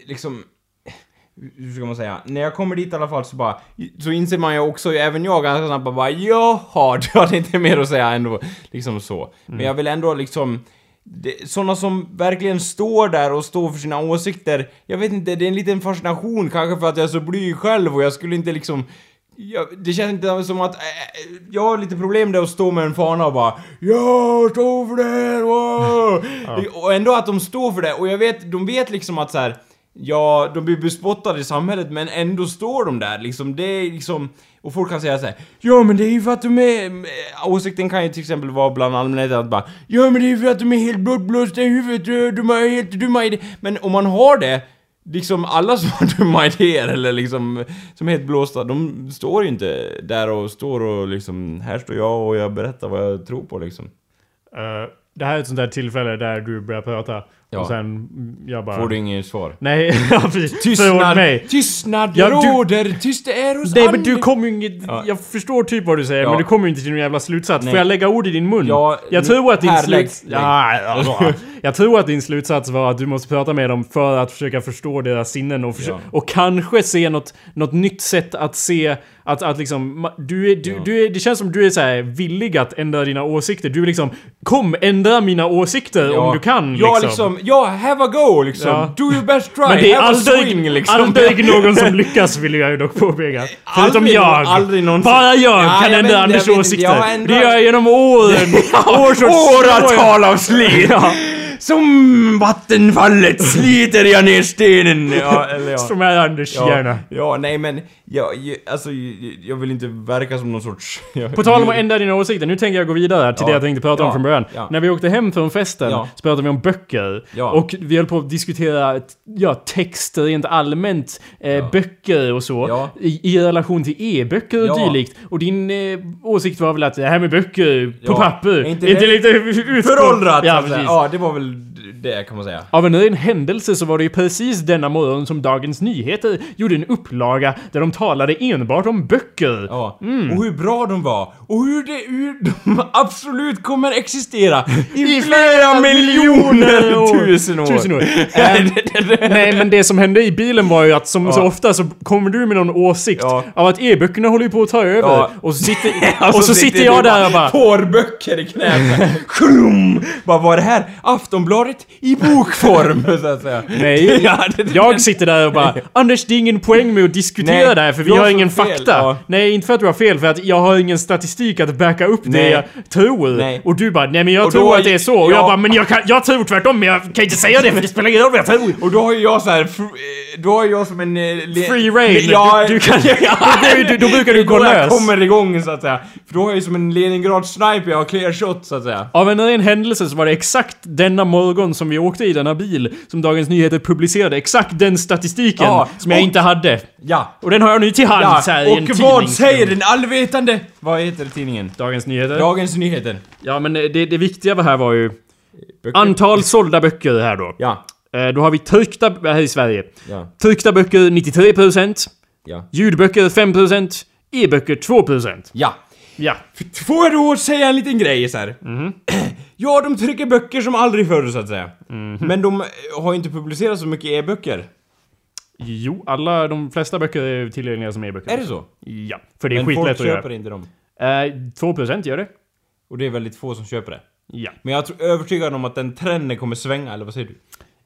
eh, liksom, hur ska man säga? När jag kommer dit i alla fall så bara, så inser man ju också, även jag ganska snabbt bara jaha, du hade inte mer att säga ändå. Liksom så. Men jag vill ändå liksom, det, såna som verkligen står där och står för sina åsikter, jag vet inte, det är en liten fascination kanske för att jag är så blyg själv och jag skulle inte liksom jag, det känns inte som att... Äh, jag har lite problem där att stå med en fana och bara Jag står för det! Wow! Och ändå att de står för det och jag vet, de vet liksom att så här. Ja, de blir bespottade i samhället men ändå står de där liksom. Det är liksom... Och folk kan säga så här. Ja men det är ju för att de är... Eh, åsikten kan ju till exempel vara bland allmänheten att bara Ja men det är ju för att de är helt bortblåsta i huvudet, de är helt dumma idéer. Men om man har det Liksom alla som har (laughs) dumma idéer eller liksom som är helt blåsta, de står ju inte där och står och liksom Här står jag och jag berättar vad jag tror på liksom. Uh, det här är ett sånt där tillfälle där du börjar prata. Ja. Och sen jag bara... Får du inget svar? Nej, (laughs) Tystnad! mig. Tystnad Ja, du- råder! Tyst det är hos Nej men du kommer ju inget... Ja. Jag förstår typ vad du säger Ja. men du kommer ju inte till någon jävla slutsats. Nej. Får jag lägga ord i din mun? Ja, jag tror att din sluts... Ja, (laughs) (laughs) jag tror att din slutsats var att du måste prata med dem för att försöka förstå deras sinnen och, Ja. och kanske se något, något nytt sätt att se... Att, att liksom... Du är, du, Ja. du är, det känns som du är så villig att ändra dina åsikter. Du är liksom... Kom, ändra mina åsikter om du kan Ja liksom, ja, have a go liksom. Ja. Do your best try, Men det är have a aldrig, swing liksom. aldrig (laughs) någon som lyckas vill jag ju dock påpeka. Förutom jag. aldrig någon- Bara jag Ja, kan jag ändra Anders åsikter. jag ändrat- Det gör jag genom åren. (laughs) Års Åratal av slit! (laughs) Ja. Som vattenfallet sliter jag ner stenen. Ja, eller ja. (laughs) Som är Anders hjärna. Ja, nej men, jag, alltså, jag, vill inte verka som någon sorts... (laughs) På tal om att ändra dina åsikter, nu tänker jag gå vidare till Ja. det jag tänkte prata om Ja. från början. Ja. När vi åkte hem från festen Ja. så pratade vi om böcker. Ja. Och vi höll på att diskutera ja, texter rent allmänt, eh, böcker och så. Ja. I, I relation till e-böcker och Ja. dylikt. Och din eh, åsikt var väl att det här med böcker på Ja. papper, Är inte inte lite (laughs) utgå- Föråldrat! Ja, precis. ja, det var väl det kan man säga. Av en ren händelse så var det ju precis denna morgon som Dagens Nyheter gjorde en upplaga där de talade enbart om böcker. Ja. Mm. Och hur bra de var. Och hur, det, hur de (laughs) absolut kommer existera i, I flera miljoner år. tusen år. Tusen år. (laughs) Ehm, Nej men det som hände i bilen var ju att som Ja. så ofta så kommer du med någon åsikt Ja. av att e-böckerna håller ju på att ta över. Ja. Och så sitter, (laughs) Alltså, och så sitter jag där och bara... Pårböcker i knät. Klum! Vad var det här? Aftonbladet i bokform, (laughs) så att säga. Nej, (laughs) Ja, det- jag sitter där och bara Anders det är ingen poäng med att diskutera Nej, det här för vi jag har ingen fel, fakta. ja. Nej, inte för att du har fel för att jag har ingen statistik att backa upp det Nej. jag tror. Nej. Och du bara nej men jag Och tror att det är så. Och ja. jag bara men jag, kan, jag tror tvärtom men jag kan inte säga det för det spelar ingen roll vad jag tror. (laughs) Och då har ju jag så här, eh, då har jag som en... eh, Free reign. Ja, Du- du kan- ja, då då brukar du det gå då jag lös. kommer igång så att säga. För då har jag ju som en Leningrad sniper, jag har clear shot så att säga. Av en ren händelse så var det exakt denna morgon som vi åkte i denna bil som Dagens Nyheter publicerade. Exakt den statistiken Ja, som jag och- inte hade. Ja. Och den har jag nu till hands Ja, här i en och vad säger den allvetande... Vad heter tidningen? Dagens Nyheter? Dagens Nyheter. Ja men det, det viktiga här var ju Böcker. antal sålda böcker här då. Ja. Eh, Då har vi tryckta, här i Sverige. Ja. Tryckta böcker 93%, Ja. ljudböcker 5%, e-böcker 2%. Ja. Ja. Får jag då säga en liten grej så här? (clears throat) Ja, de trycker böcker som aldrig förr så att säga. Men de eh, har inte publicerat så mycket e-böcker. Jo, alla, de flesta böcker är tillgängliga som e-böcker. Är det så? Ja, för det är Men folk skitlätt att köper göra. inte dem. Eh, 2% gör det. Och det är väldigt få som köper det. Ja. Men jag är övertygad om att den trenden kommer svänga, eller vad säger du?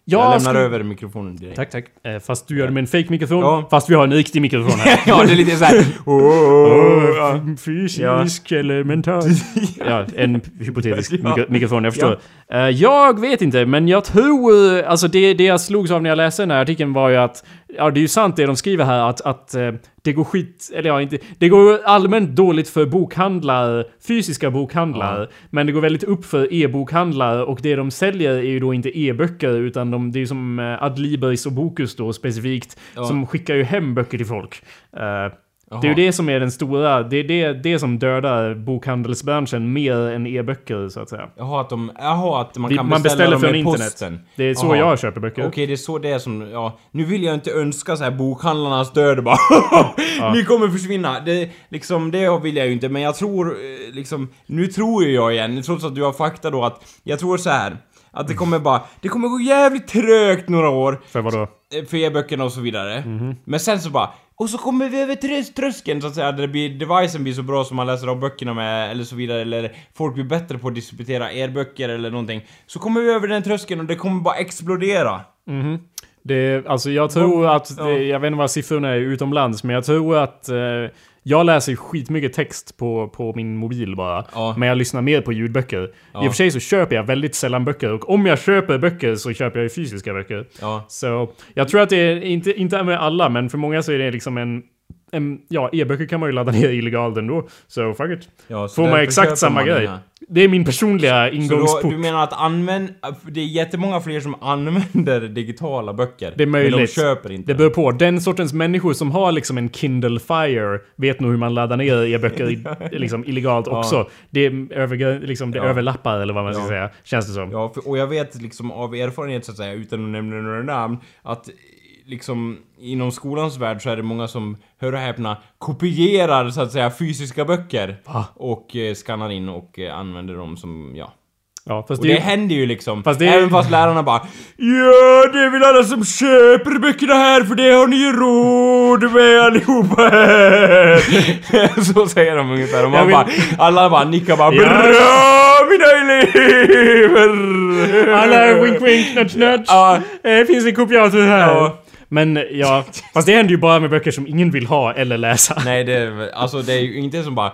Jag jag lämnar över mikrofonen direkt. Tack, tack. Eh, fast du gör det med en fake mikrofon Ja. fast vi har en riktig mikrofon här. (laughs) ja, det är lite såhär... (laughs) Oh, fysisk eller mental. (laughs) ja, en hypotetisk Ja. mikro mikrofon, jag förstår. Eh, jag vet inte, men jag tror... eh, Alltså det, det jag slogs av när jag läste den här artikeln var ju att... Ja, det är ju sant det de skriver här att, att eh, det går skit... Eller ja, inte... Det går allmänt dåligt för bokhandlare, fysiska bokhandlare. Men det går väldigt upp för e-bokhandlare och det de säljer är ju då inte e-böcker utan de, det är ju som Adlibris och Bokus då specifikt. Ja. Som skickar ju hem böcker till folk. Eh, Jaha. det är ju det som är den stora, det är det, det som dödar bokhandelsbranschen mer än e-böcker så att säga. Jaha, att, de, jaha, att man Vi- kan man beställa, dem från internet. posten. Det är så Jaha. jag köper böcker. Okej, det är så det är som... Ja, nu vill jag inte önska så här bokhandlarnas död bara (laughs) Ni kommer försvinna. Det, liksom, det vill jag ju inte, men jag tror eh, liksom... Nu tror ju jag igen, trots att du har fakta då att... Jag tror så här Att det kommer bara... Det kommer gå jävligt trögt några år För vadå? Eh, för e-böckerna och så vidare. Mhm. Men sen så bara... Och så kommer vi över trös- tröskeln så att säga, där det blir, devicen blir så bra som man läser av böckerna med, eller så vidare, eller folk blir bättre på att distributera e-böcker eller någonting. Så kommer vi över den tröskeln och det kommer bara explodera. Mhm. Det, alltså jag tror att, det, jag vet inte vad siffrorna är utomlands, men jag tror att eh, jag läser skitmycket text på, på min mobil bara. Ja. Men jag lyssnar mer på ljudböcker. I Ja. och för sig så köper jag väldigt sällan böcker och om jag köper böcker så köper jag ju fysiska böcker. Ja. Så jag tror att det är, inte, inte med alla, men för många så är det liksom en... en ja, e-böcker kan man ju ladda ner illegalt ändå. Så fuck it. Ja, så Får man exakt samma man grej. Det är min personliga Så då, ingångsport. du menar att använd... Det är jättemånga fler som använder digitala böcker. Det är möjligt. Men de köper inte. Det beror på. Den sortens människor som har liksom en Kindle Fire vet nog hur man laddar ner e-böcker (laughs) liksom illegalt Ja. också. Det, över, liksom, det Ja. överlappar eller vad man ska Ja. säga. Känns det som. Ja, för, och jag vet liksom av erfarenhet så att säga, utan att nämna några namn, att liksom inom skolans värld så är det många som, hör och häpna, kopierar så att säga fysiska böcker. Va? Och eh, skannar in och eh, använder dem som, ja. Ja, fast Och det, det händer ju liksom. Fast det Även fast lärarna bara Ja, det är väl alla som köper böckerna här för det har ni ju råd med allihopa här. (laughs) Så säger de ungefär. Och man vill- bara, alla bara nickar bara Ja. Bra mina elever! Alla wink wink nudge nudge. Ja. Eh, finns en kopiator här. Ja. Men ja, fast det händer ju bara med böcker som ingen vill ha eller läsa. Nej, det alltså det är ju inte som bara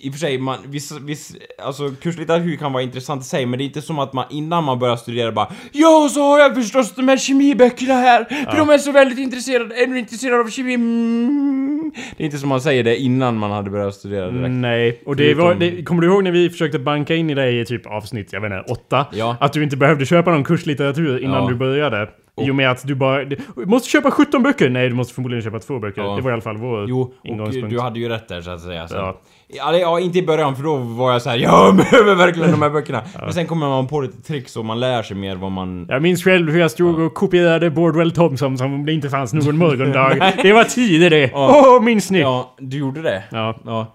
i och för sig, man, viss, viss, alltså kurslitteratur kan vara intressant i sig, men det är inte som att man innan man börjar studera bara Ja, så har jag förstås de här kemiböckerna här, för de är så väldigt intresserade, är du intresserad av kemi? Mm. Det är inte som man säger det innan man hade börjat studera direkt. Nej, och det var, det, kommer du ihåg när vi försökte banka in i dig i typ avsnitt, jag vet inte, åtta? Ja. Att du inte behövde köpa någon kurslitteratur innan Ja. du började. I och med att du bara... Du måste köpa 17 böcker! Nej, du måste förmodligen köpa två böcker. Ja. Det var i alla fall vår Jo, och ingångspunkt. du hade ju rätt där så att säga. Så. Ja. Ja. ja, inte i början för då var jag så här, jag (laughs) behöver verkligen de här böckerna. Men sen kommer man på lite tricks och man lär sig mer vad man... Jag minns själv hur jag stod och kopierade Bordwell Thompson som om det inte fanns någon morgondag. (laughs) det var tider det! Åh, Ja. minns ni? Ja, du gjorde det? Ja. Ja.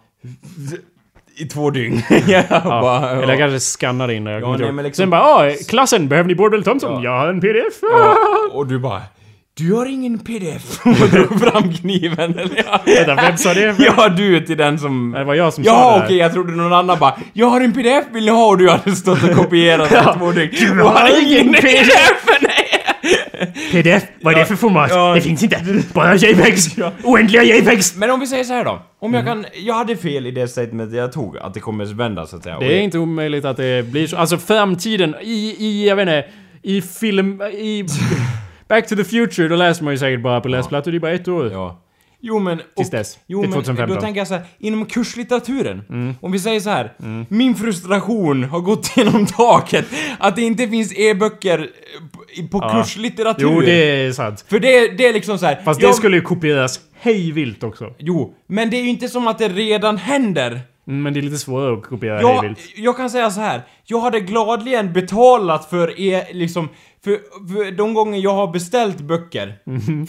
I två dygn. (laughs) ja, Ja. bara, Eller jag kanske skannade in det. Jag Ja, nej, men liksom- Sen bara ah, klassen, behöver ni Bordwell Thompson? Ja. Jag har en pdf. ja, och du bara Du har ingen pdf? (laughs) Och drog fram kniven eller ja. Vänta, vem sa det? (laughs) Ja, du är till den som... Det var jag som sa Ja, det okej, här. jag trodde någon annan bara Jag har en pdf, vill ni ha? Och du hade stått och kopierat i två dygn. Du har ingen pdf! (laughs) Nej! PDF, vad är det för format? Ja. Det finns inte. Bara JPEGs. Oändliga JPEGs. Men om vi säger så här då. Om Mm. jag kan... Jag hade fel i det statement jag tog, att det kommer vända så att säga. Det är inte omöjligt att det blir så. Alltså framtiden i, i jag vet inte, i film, i... Back to the Future, då läser man ju säkert bara på läsplattor i bara ett år. Ja. Jo men... Tills dess. Jo Till men 2015. då tänker jag så här, inom kurslitteraturen. Mm. Om vi säger så här. Min frustration har gått (laughs) genom taket. Att det inte finns e-böcker på- Ja. kurslitteratur. Jo, det är sant. För det, det är liksom så här. Fast jag- det skulle ju kopieras hej vilt också. Jo, men det är ju inte som att det redan händer. Mm, Men det är lite svårare att kopiera Jag, hejvilt. jag kan säga så här. jag hade gladeligen betalat för er, liksom, för, för de gånger jag har beställt böcker.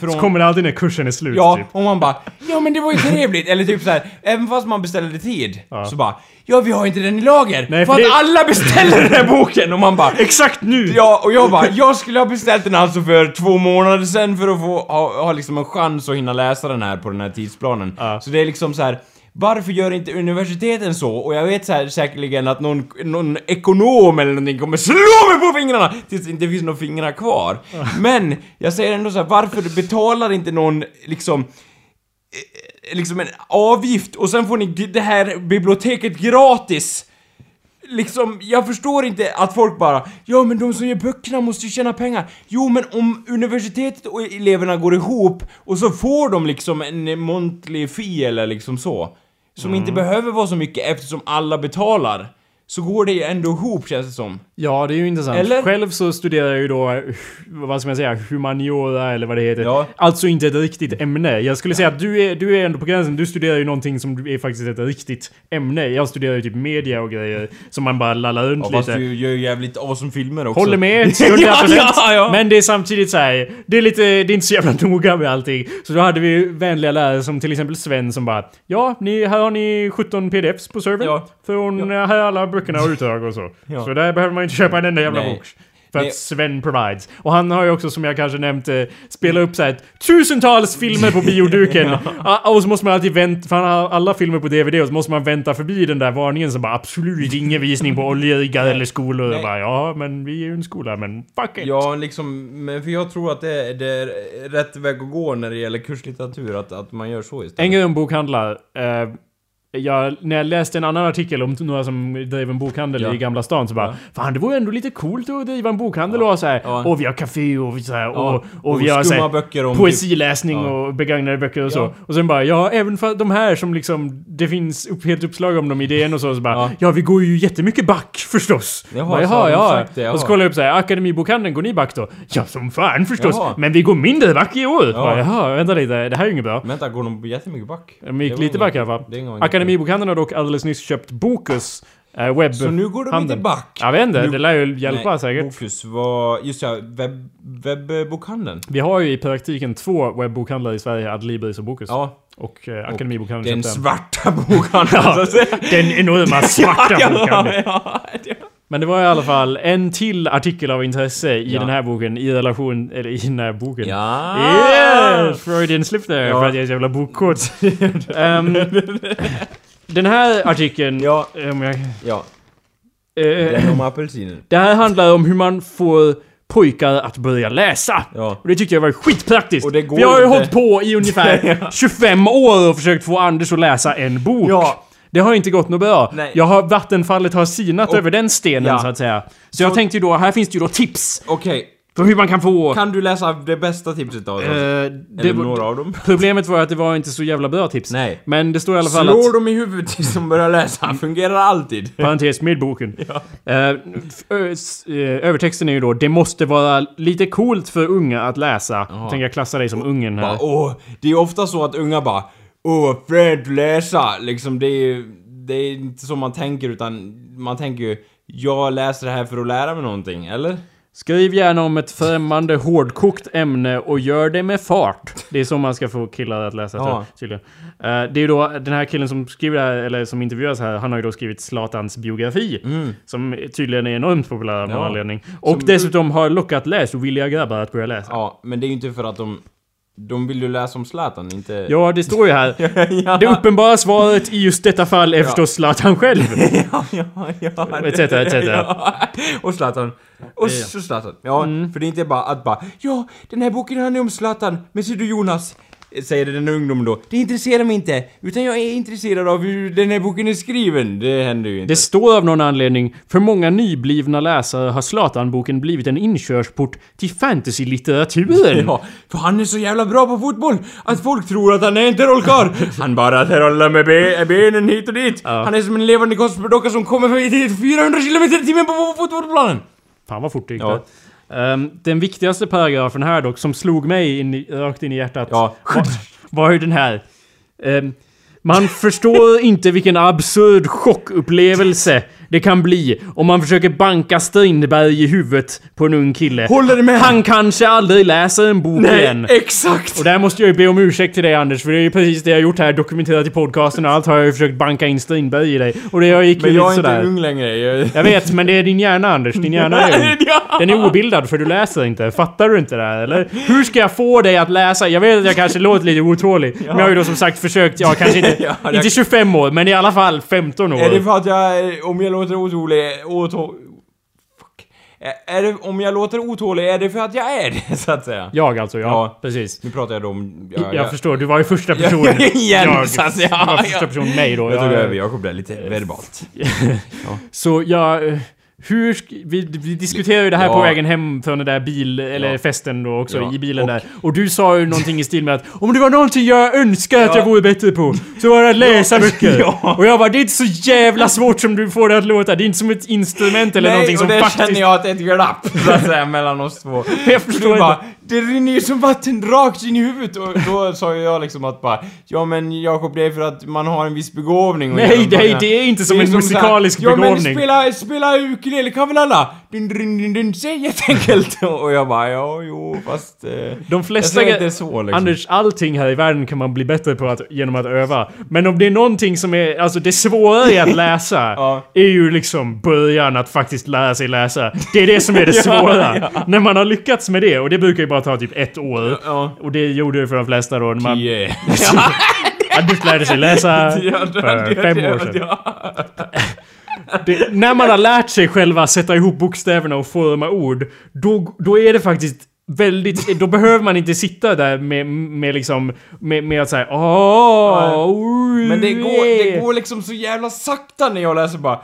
Från, Så kommer det alltid när kursen är slut Ja, typ. och man bara Ja men det var ju trevligt! Eller typ så här, även fast man beställde tid, Ja. så bara Ja vi har inte den i lager! Nej, för för att det- alla beställer den här (laughs) boken! Och man bara Exakt nu! Ja, och jag bara, jag skulle ha beställt den alltså för två månader sedan för att få ha, ha liksom en chans att hinna läsa den här på den här tidsplanen. Ja. Så det är liksom så här. Varför gör inte universiteten så? Och jag vet så här, säkerligen att någon, någon ekonom eller någonting kommer slå mig på fingrarna tills det inte finns några fingrar kvar. Men, jag säger ändå så här, varför betalar inte någon liksom eh, liksom en avgift och sen får ni det här biblioteket gratis? Liksom, jag förstår inte att folk bara Ja men de som gör böckerna måste ju tjäna pengar Jo men om universitetet och eleverna går ihop och så får de liksom en monthly fee eller liksom så Som inte behöver vara så mycket eftersom alla betalar Så går det ju ändå ihop känns det som Ja, det är ju intressant. Eller? Själv så studerar jag ju då, eh, vad ska man säga, humaniora eller vad det heter. Ja. Alltså inte ett riktigt ämne. Jag skulle säga att du är, du är ändå på gränsen. Du studerar ju någonting som är faktiskt ett riktigt ämne. Jag studerar ju typ media och grejer som man bara lallar runt Ja fast lite. du gör ju jävligt awesome filmer också Håller med till (laughs) 100%. ja, ja, ja. Men det är samtidigt så här, det är lite, det är inte så jävla noga med allting. Så då hade vi vänliga lärare som till exempel Sven som bara Ja, ni, här har ni 17 pdfs på servern. Ja. Från här är alla böckerna och utdrag och så. Ja. Så där behöver man inte köpa en enda jävla Nej. bok. För att Sven provides. Och han har ju också, som jag kanske nämnt, eh, spelat upp så här tusentals filmer på bioduken. (laughs) Ah, Och så måste man alltid vänta, för han har alla filmer på DVD och så måste man vänta förbi den där varningen som bara absolut ingen visning på oljeriggar eller skolor. Nej. Och bara, ja, men vi är ju en skola, men fuck it. Ja, liksom, men för jag tror att det är, det är rätt väg att gå när det gäller kurslitteratur, att, att man gör så istället. En bokhandlar. Eh, jag, när jag läste en annan artikel om några som drev en bokhandel Ja. i Gamla stan så bara Ja. Fan det vore ändå lite coolt att driva en bokhandel och ha så här, Ja. och vi har café och vi så här, Ja, och, och, vi har så skumma här, böcker om... poesiläsning Ja. och begagnade böcker och så. Ja. Och sen bara, ja även för de här som liksom, det finns upp, helt uppslag om dem i DN och så, så bara, ja. Ja. vi går ju jättemycket back förstås. Jaha, bara, jaha, ja. sagt det, och så jaha. kollar jag upp så här, Akademibokhandeln, går ni back då? Ja som fan förstås, Jaha. men vi går mindre back i år. Ja. Bara, jaha, vänta lite, det här är ju inget bra. Vänta, går de jättemycket back? De gick lite back i alla fall. Akademibokhandeln har dock alldeles nyss köpt Bokus eh, webb... Så nu går de handeln. inte back? Jag vet inte, Nu- det lär ju hjälpa Nej, säkert. Bokus var... Just ja, webb, webbokhandeln. Vi har ju i praktiken två webbokhandlare i Sverige, Adlibris och Bokus. Ja. Och eh, Akademibokhandeln Den svarta bokhandeln så att säga. Den enorma (laughs) svarta ja, bokhandeln. ja, ja. Men det var i alla fall en till artikel av intresse i Ja. den här boken, i relation, eller i den här boken. Ja. Yes! Freudian slip there, Ja. för att jag är så jävla bokkort. (laughs) Ehm, den här artikeln, Ja, om jag, ja. eh, Den om apelsinen. Det här handlar om hur man får pojkar att börja läsa. Ja. Och det tyckte jag var skitpraktiskt. Vi har ju inte. hållit på i ungefär (laughs) 25 år och försökt få Anders att läsa en bok. Ja. Det har inte gått något bra. Nej. Jag har, vattenfallet har sinat Och- över den stenen Ja. så att säga. Så, jag tänkte ju då, här finns det ju då tips Okej, för hur man kan få... kan du läsa det bästa tipset av Eh, oss? det Eller var- några av dem? Problemet var att det var inte så jävla bra tips. Nej. Men det står i alla fall Slår att... dem i huvudet tills de börjar läsa. Fungerar alltid. (laughs) Parentes med boken. (laughs) Eh, s- eh, övertexten är ju då Det måste vara lite coolt för unga att läsa. Tänker jag klassa dig som ungen här. Åh, det är ofta så att unga bara Åh, fränt att läsa! Liksom det är det är inte så man tänker utan man tänker ju Jag läser det här för att lära mig någonting, eller? Skriv gärna om ett främmande hårdkokt ämne och gör det med fart. Det är så man ska få killar att läsa Ja. tydligen. Eh, det är ju då den här killen som skriver det här, eller som intervjuas här, han har ju då skrivit Zlatans biografi. Som tydligen är enormt populär av någon Ja. anledning. Och Som- dessutom har lockat läsovilliga grabbar att börja läsa. Ja, men det är ju inte för att de De vill ju läsa om Zlatan, inte... Ja, det står ju här. (laughs) ja. Det uppenbara svaret i just detta fall är förstås Zlatan själv. (laughs) ja, ja, ja. Etc, etc. Ja. Och Zlatan. Och så Zlatan. Ja, Mm. för det är inte bara att bara Ja, den här boken handlar om Zlatan, men ser du Jonas? Säger den ungdomen då. Det intresserar mig inte, utan jag är intresserad av hur den här boken är skriven. Det händer ju inte. Det står av någon anledning, för många nyblivna läsare har Zlatan-boken blivit en inkörsport till fantasy-litteraturen. Ja, för han är så jävla bra på fotboll att folk tror att han är en trollkarl. Han bara trollar med be benen hit och dit. Ja. Han är som en levande konstprodocka som kommer för 400 km i timmen på fotbollsplanen. Fan vad fort det gick Ja. där. Ehm, den viktigaste paragrafen här dock, som slog mig in rakt in i hjärtat, Ja. (laughs) var, var ju den här. Ehm, Man förstår inte vilken absurd chockupplevelse det kan bli om man försöker banka Strindberg i huvudet på en ung kille. Håller du med? Han kanske aldrig läser en bok igen. exakt! Och där måste jag ju be om ursäkt till dig Anders, för det är ju precis det jag gjort här, dokumenterat i podcasten och allt har jag ju försökt banka in Strindberg i dig. Och det gick ju Men lite jag är inte sådär. ung längre. Jag... Jag vet, men det är din hjärna Anders. Din hjärna är (laughs) ung. Ja. Den är obildad för du läser inte. Fattar du inte det här eller? Hur ska jag få dig att läsa? Jag vet att jag kanske låter lite otålig. Men jag har ju då som sagt försökt, ja kanske inte, (laughs) Ja, jag- inte 25 år, men i alla fall 15 år. Är det för att jag, om jag låter otålig, otå... Fuck. Är det, om jag låter otålig, är det för att jag är det, (laughs) så att säga? Jag alltså, ja. Ja. Precis. Nu pratar jag då om... Jag, förstår, du var ju första person. Ja, (laughs) igen, jag, så att säga. du var första person mig då. Jag tog Ja, över Jakob där lite verbalt. (laughs) Så jag... Hur... Vi, vi diskuterade ju det här Ja. på vägen hem från den där bil... Eller Ja. festen då också, Ja. i bilen Och- där. Och du sa ju någonting i stil med att om det var någonting jag önskar att Ja. jag vore bättre på, så var det att läsa böcker. (laughs) Och jag bara, det är inte så jävla svårt som du får det att låta. Det är inte som ett instrument eller Nej, någonting och som faktiskt... känner jag att det är ett glapp, så att säga, mellan oss två. (laughs) Jag förstår du bara. Det rinner ju som vatten rakt in i huvudet och då sa ju jag liksom att bara, ja men Jakob det är för att man har en viss begåvning och Nej, nej, det är inte som Det är en musikalisk Ja men begåvning. spela, spela ukulele kan väl alla? Dun, dun, dun, dun, säg jätteenkelt. (laughs) Och jag bara, ja jo fast... Eh, De jag flesta... säger inte så liksom. Anders, allting här i världen kan man bli bättre på att, genom att öva. Men om det är någonting som är, alltså det svåra i att (laughs) läsa, Ja. är ju liksom början att faktiskt lära sig läsa. Det är det som är det (laughs) Ja, svåra. ja. När man har lyckats med det, och det brukar ju bara ta typ ett år. Ja. Och det gjorde det för de flesta då. När man. Anders lärde sig läsa för fem år sedan. Det, när man har lärt sig själva sätta ihop bokstäverna och forma ord, då, då är det faktiskt väldigt... Då behöver man inte sitta där med, med liksom... Med, med att säga åh... Men det går, det går liksom så jävla sakta när jag läser bara.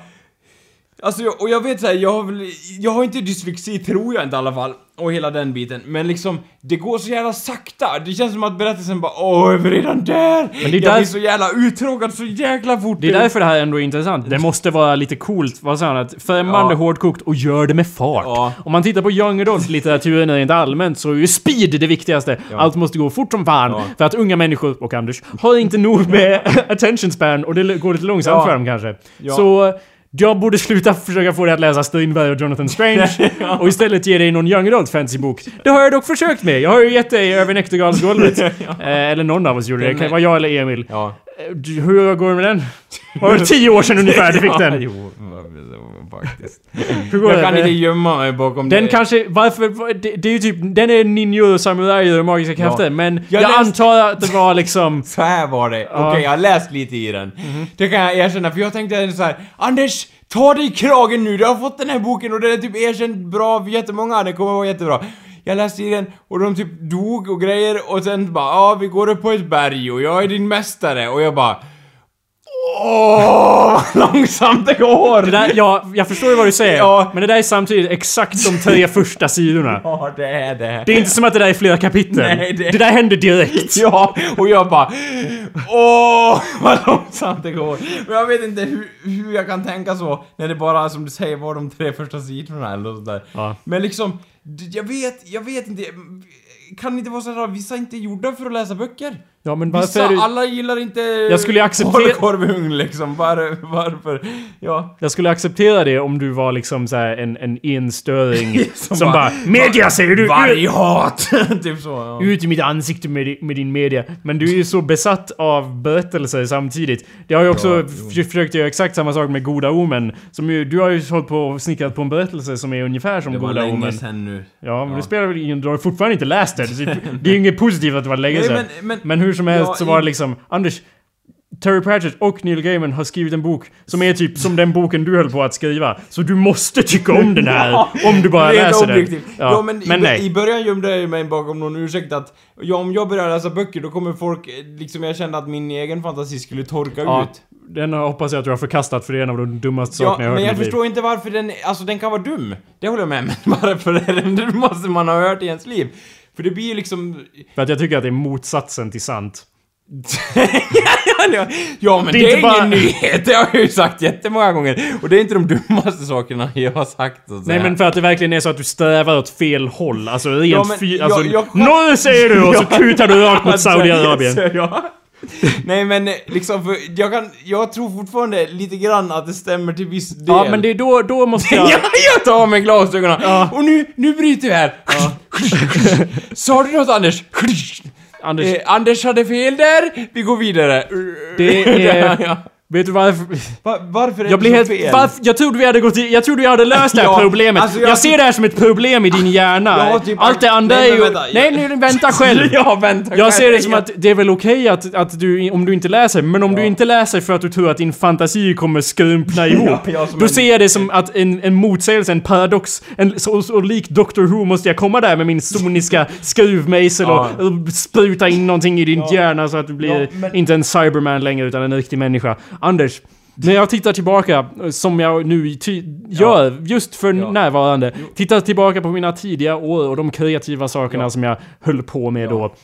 Alltså, jag, och jag vet såhär, jag har väl, jag har inte dyslexi tror jag inte i alla fall, och hela den biten, men liksom, det går så jävla sakta. Det känns som att berättelsen bara åh, är vi redan där? Men det är jag där- blir så jävla uttråkad så jäkla fort. Det är därför det här ändå är intressant. Det måste vara lite coolt, vad sa han? Att främmande, Ja. hårdkokt och gör det med fart. Ja. Om man tittar på young adult-litteraturen rent allmänt så är ju speed det viktigaste. Allt måste gå fort som fan. Ja. För att unga människor, och Anders, har inte nog med (laughs) attention span och det går lite långsamt Ja. för dem kanske. Ja. Så jag borde sluta försöka få dig att läsa Strindberg och Jonathan Strange (laughs) och istället ge dig någon young adult fantasybok. Det har jag dock försökt med. Jag har ju gett dig över Näktergalsgolvet. (laughs) eh, eller någon av oss gjorde det. Det kan vara jag eller Emil. Ja. Eh, Hur går det med den? Var det tio år sedan (laughs) ungefär du fick Ja, den? jo, faktiskt. (laughs) Hur går Jag det? kan inte gömma mig bakom Den det. kanske, varför, var- det, det är ju typ, den är ninjor, samurajer och magiska krafter, men jag, Jag läste- antar att det var liksom... (laughs) Så här var det. Okej, Ja. jag har läst lite i den. Mhm. Det kan jag erkänna, för jag tänkte så här: Anders, ta dig i kragen nu, du har fått den här boken och den är typ erkänt bra för jättemånga, den kommer vara jättebra. Jag läste i den och de typ dog och grejer och sen bara ja, vi går upp på ett berg och jag är din mästare och jag bara Åh, vad (laughs) långsamt det går! Det där, ja, jag förstår ju vad du säger, Ja. men det där är samtidigt exakt de tre (laughs) första sidorna. Ja, det är det. Det är inte som att det där är flera kapitel. Nej, det... det- där händer direkt. (laughs) Ja, och jag bara Åh, vad långsamt det går. Men jag vet inte hur, hur jag kan tänka så när det bara, som du säger, var de tre första sidorna eller sådär. Ja. Men liksom, jag vet, jag vet inte. Kan det inte vara så att vissa inte är gjorda för att läsa böcker? Ja, men varför Vissa, är du... alla gillar inte Jag skulle acceptera- liksom. Var, varför? Ja. Jag skulle acceptera det om du var liksom så här en, en enstöring (laughs) som, Som bara, bara, Media säger du! Varghat! (laughs) typ så. Ja. ut i mitt ansikte med, med din media. Men du är ju så besatt av berättelser samtidigt. Det har ju också Ja, försökt göra exakt samma sak med Goda Omen. Som ju, du har ju hållit på och snickrat på en berättelse som är ungefär som Det var Goda länge Omen. sen nu. Ja, men Ja. det spelar väl ingen Du har fortfarande inte läst det. Är- Det är ju inget positivt att det var länge Nej, sedan. men- men- Men hur som helst Ja, så var det liksom... Anders, Terry Pratchett och Neil Gaiman har skrivit en bok som är typ som den boken du höll på att skriva. Så du måste tycka om den här (laughs) Ja, om du bara läser den. objektivt. Ja, men, men i, nej. i början gömde jag mig bakom någon ursäkt att ja, om jag börjar läsa böcker då kommer folk, eh, liksom jag kände att min egen fantasi skulle torka Ja, ut. den hoppas jag att du har förkastat för det är en av de dummaste Ja, sakerna jag har hört men jag mitt liv. förstår inte varför den, alltså den kan vara dum. Det håller jag med men varför är den dum måste man ha hört i ens liv. För det blir ju liksom... För att jag tycker att det är motsatsen till sant. (laughs) ja men Det det är är, inte bara- ingen nyhet, det har jag ju sagt jättemånga gånger. Och det är inte de dummaste sakerna jag har sagt att Nej men för att det verkligen är så att du strävar åt fel håll. Alltså rent Ja, men fy... jag- Alltså, jag- norr säger du och så (laughs) kutar du rakt mot Saudiarabien. Ja. (laughs) Nej men eh, liksom, för jag kan, jag tror fortfarande lite grann att det stämmer till viss del. Ja, men det är då, då måste jag... (laughs) Ja, jag tar av mig glasögonen! Ja. Och nu, nu bryter vi här! (laughs) Sa du något Anders? Anders, Eh, Anders hade fel där, vi går vidare. det är... ja. Vet du varför? Va, varför är Jag det blir helt... fel? Varför, jag trodde vi hade gått i, Jag trodde vi hade löst det här Ja, problemet. alltså jag, jag- ser det här som ett problem i din hjärna. Jag typ- Allt det andra Nej, är ju... vänta, nej, jag- nu vänta själv. (laughs) ja, vänta. Jag ser det som att det är väl okej att, att du, om du inte läser, men om du inte läser för att du tror att din fantasi kommer skrumpna (laughs) ihop. ja, då en- ser jag det som att en, en motsägelse, en paradox, en, så, så lik Doctor Who måste jag komma där med min soniska (laughs) skruvmejsel och, Ja. och spruta in någonting i din hjärna så att du blir Ja, men- inte en cyberman längre utan en riktig människa. Anders, när jag tittar tillbaka, som jag nu gör just för Ja. närvarande, tittar tillbaka på mina tidiga år och de kreativa sakerna Ja. som jag höll på med då.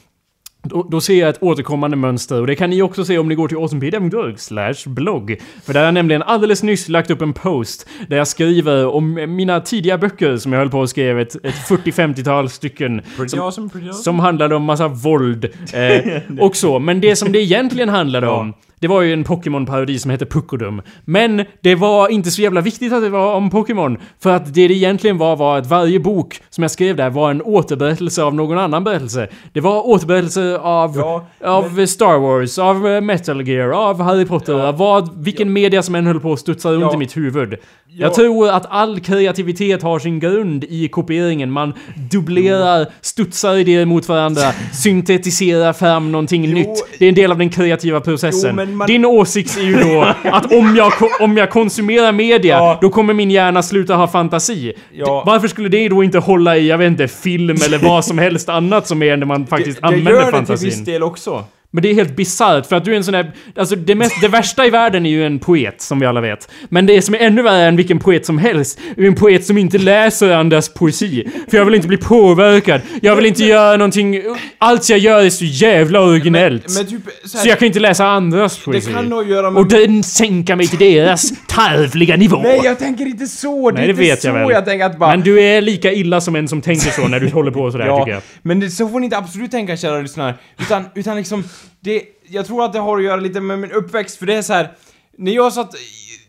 Då, då ser jag ett återkommande mönster och det kan ni också se om ni går till awesomepedia.org slash blogg. För där har jag nämligen alldeles nyss lagt upp en post där jag skriver om mina tidiga böcker som jag höll på att skriva ett, ett 40-50-tal stycken. Som, awesome, som handlade om massa våld eh, (laughs) och så. Men det som det egentligen handlade Ja. om det var ju en Pokémon-parodi som hette Puckodum. Men det var inte så jävla viktigt att det var om Pokémon. För att det det egentligen var var att varje bok som jag skrev där var en återberättelse av någon annan berättelse. Det var återberättelse av, Ja, av Star Wars, av eh, Metal Gear, av Harry Potter, Ja. av vad, vilken media som än höll på att studsa runt Ja. i mitt huvud. Ja. Jag tror att all kreativitet har sin grund i kopieringen. Man dubblerar, studsar idéer mot varandra, (laughs) syntetiserar fram någonting Jo. nytt. Det är en del av den kreativa processen. Jo, men man- Din åsikt är ju då (laughs) att om jag, om jag konsumerar media, Ja. då kommer min hjärna sluta ha fantasi. Ja. Varför skulle det då inte hålla i, jag vet inte, film eller (laughs) vad som helst annat som är när man faktiskt det, det använder gör det till fantasin? viss del också. Men det är helt bisarrt för att du är en sån där... Alltså det, mest, det värsta i världen är ju en poet, som vi alla vet. Men det som är ännu värre än vilken poet som helst, är en poet som inte läser andras poesi. För jag vill inte bli påverkad. Jag vill inte göra någonting... Allt jag gör är så jävla originellt. Men typ så, här, så jag kan inte läsa andras poesi. det kan nog göra med... Och den sänka mig till deras (laughs) tarvliga nivå. Nej, jag tänker inte så! Det Nej, det inte vet så jag väl. jag tänker att bara... Men du är lika illa som en som tänker så när du (laughs) håller på sådär ja, tycker jag. men det, så får ni inte absolut tänka kära lyssnare. Utan, utan liksom, det, jag tror att det har att göra lite med min uppväxt, för det är så här. När jag satt...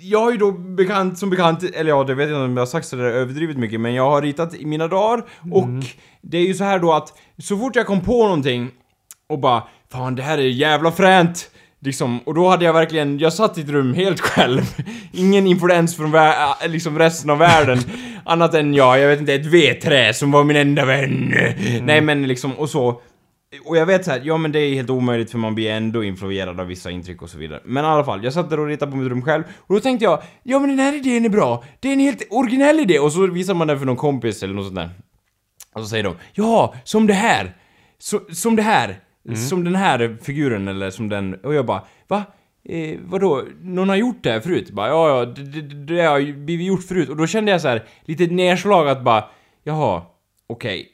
Jag har ju då bekant, som bekant, eller ja, det vet jag inte om jag har sagt sådär överdrivet mycket, men jag har ritat i mina dagar och det är ju så här då att så fort jag kom på någonting och bara Fan det här är jävla fränt! Liksom, och då hade jag verkligen, jag satt i ett rum helt (laughs) själv. Ingen influens från vä- äh, liksom resten av världen. (laughs) annat än jag, jag vet inte, ett vedträ som var min enda vän. Nej men liksom, och så. Och jag vet så här, ja men det är helt omöjligt för man blir ändå influerad av vissa intryck och så vidare. Men i alla fall, jag satt där och ritade på mitt rum själv och då tänkte jag, ja men den här idén är bra. Det är en helt originell idé och så visar man den för någon kompis eller något sånt där. Och så säger de, ja, som det här. Så, som det här. Som den här figuren eller som den... Och jag bara, va? Eh, vadå? Någon har gjort det här förut? Bara, ja, ja, det, det, det har blivit gjort förut. Och då kände jag så här lite nedslag att bara, jaha, okej.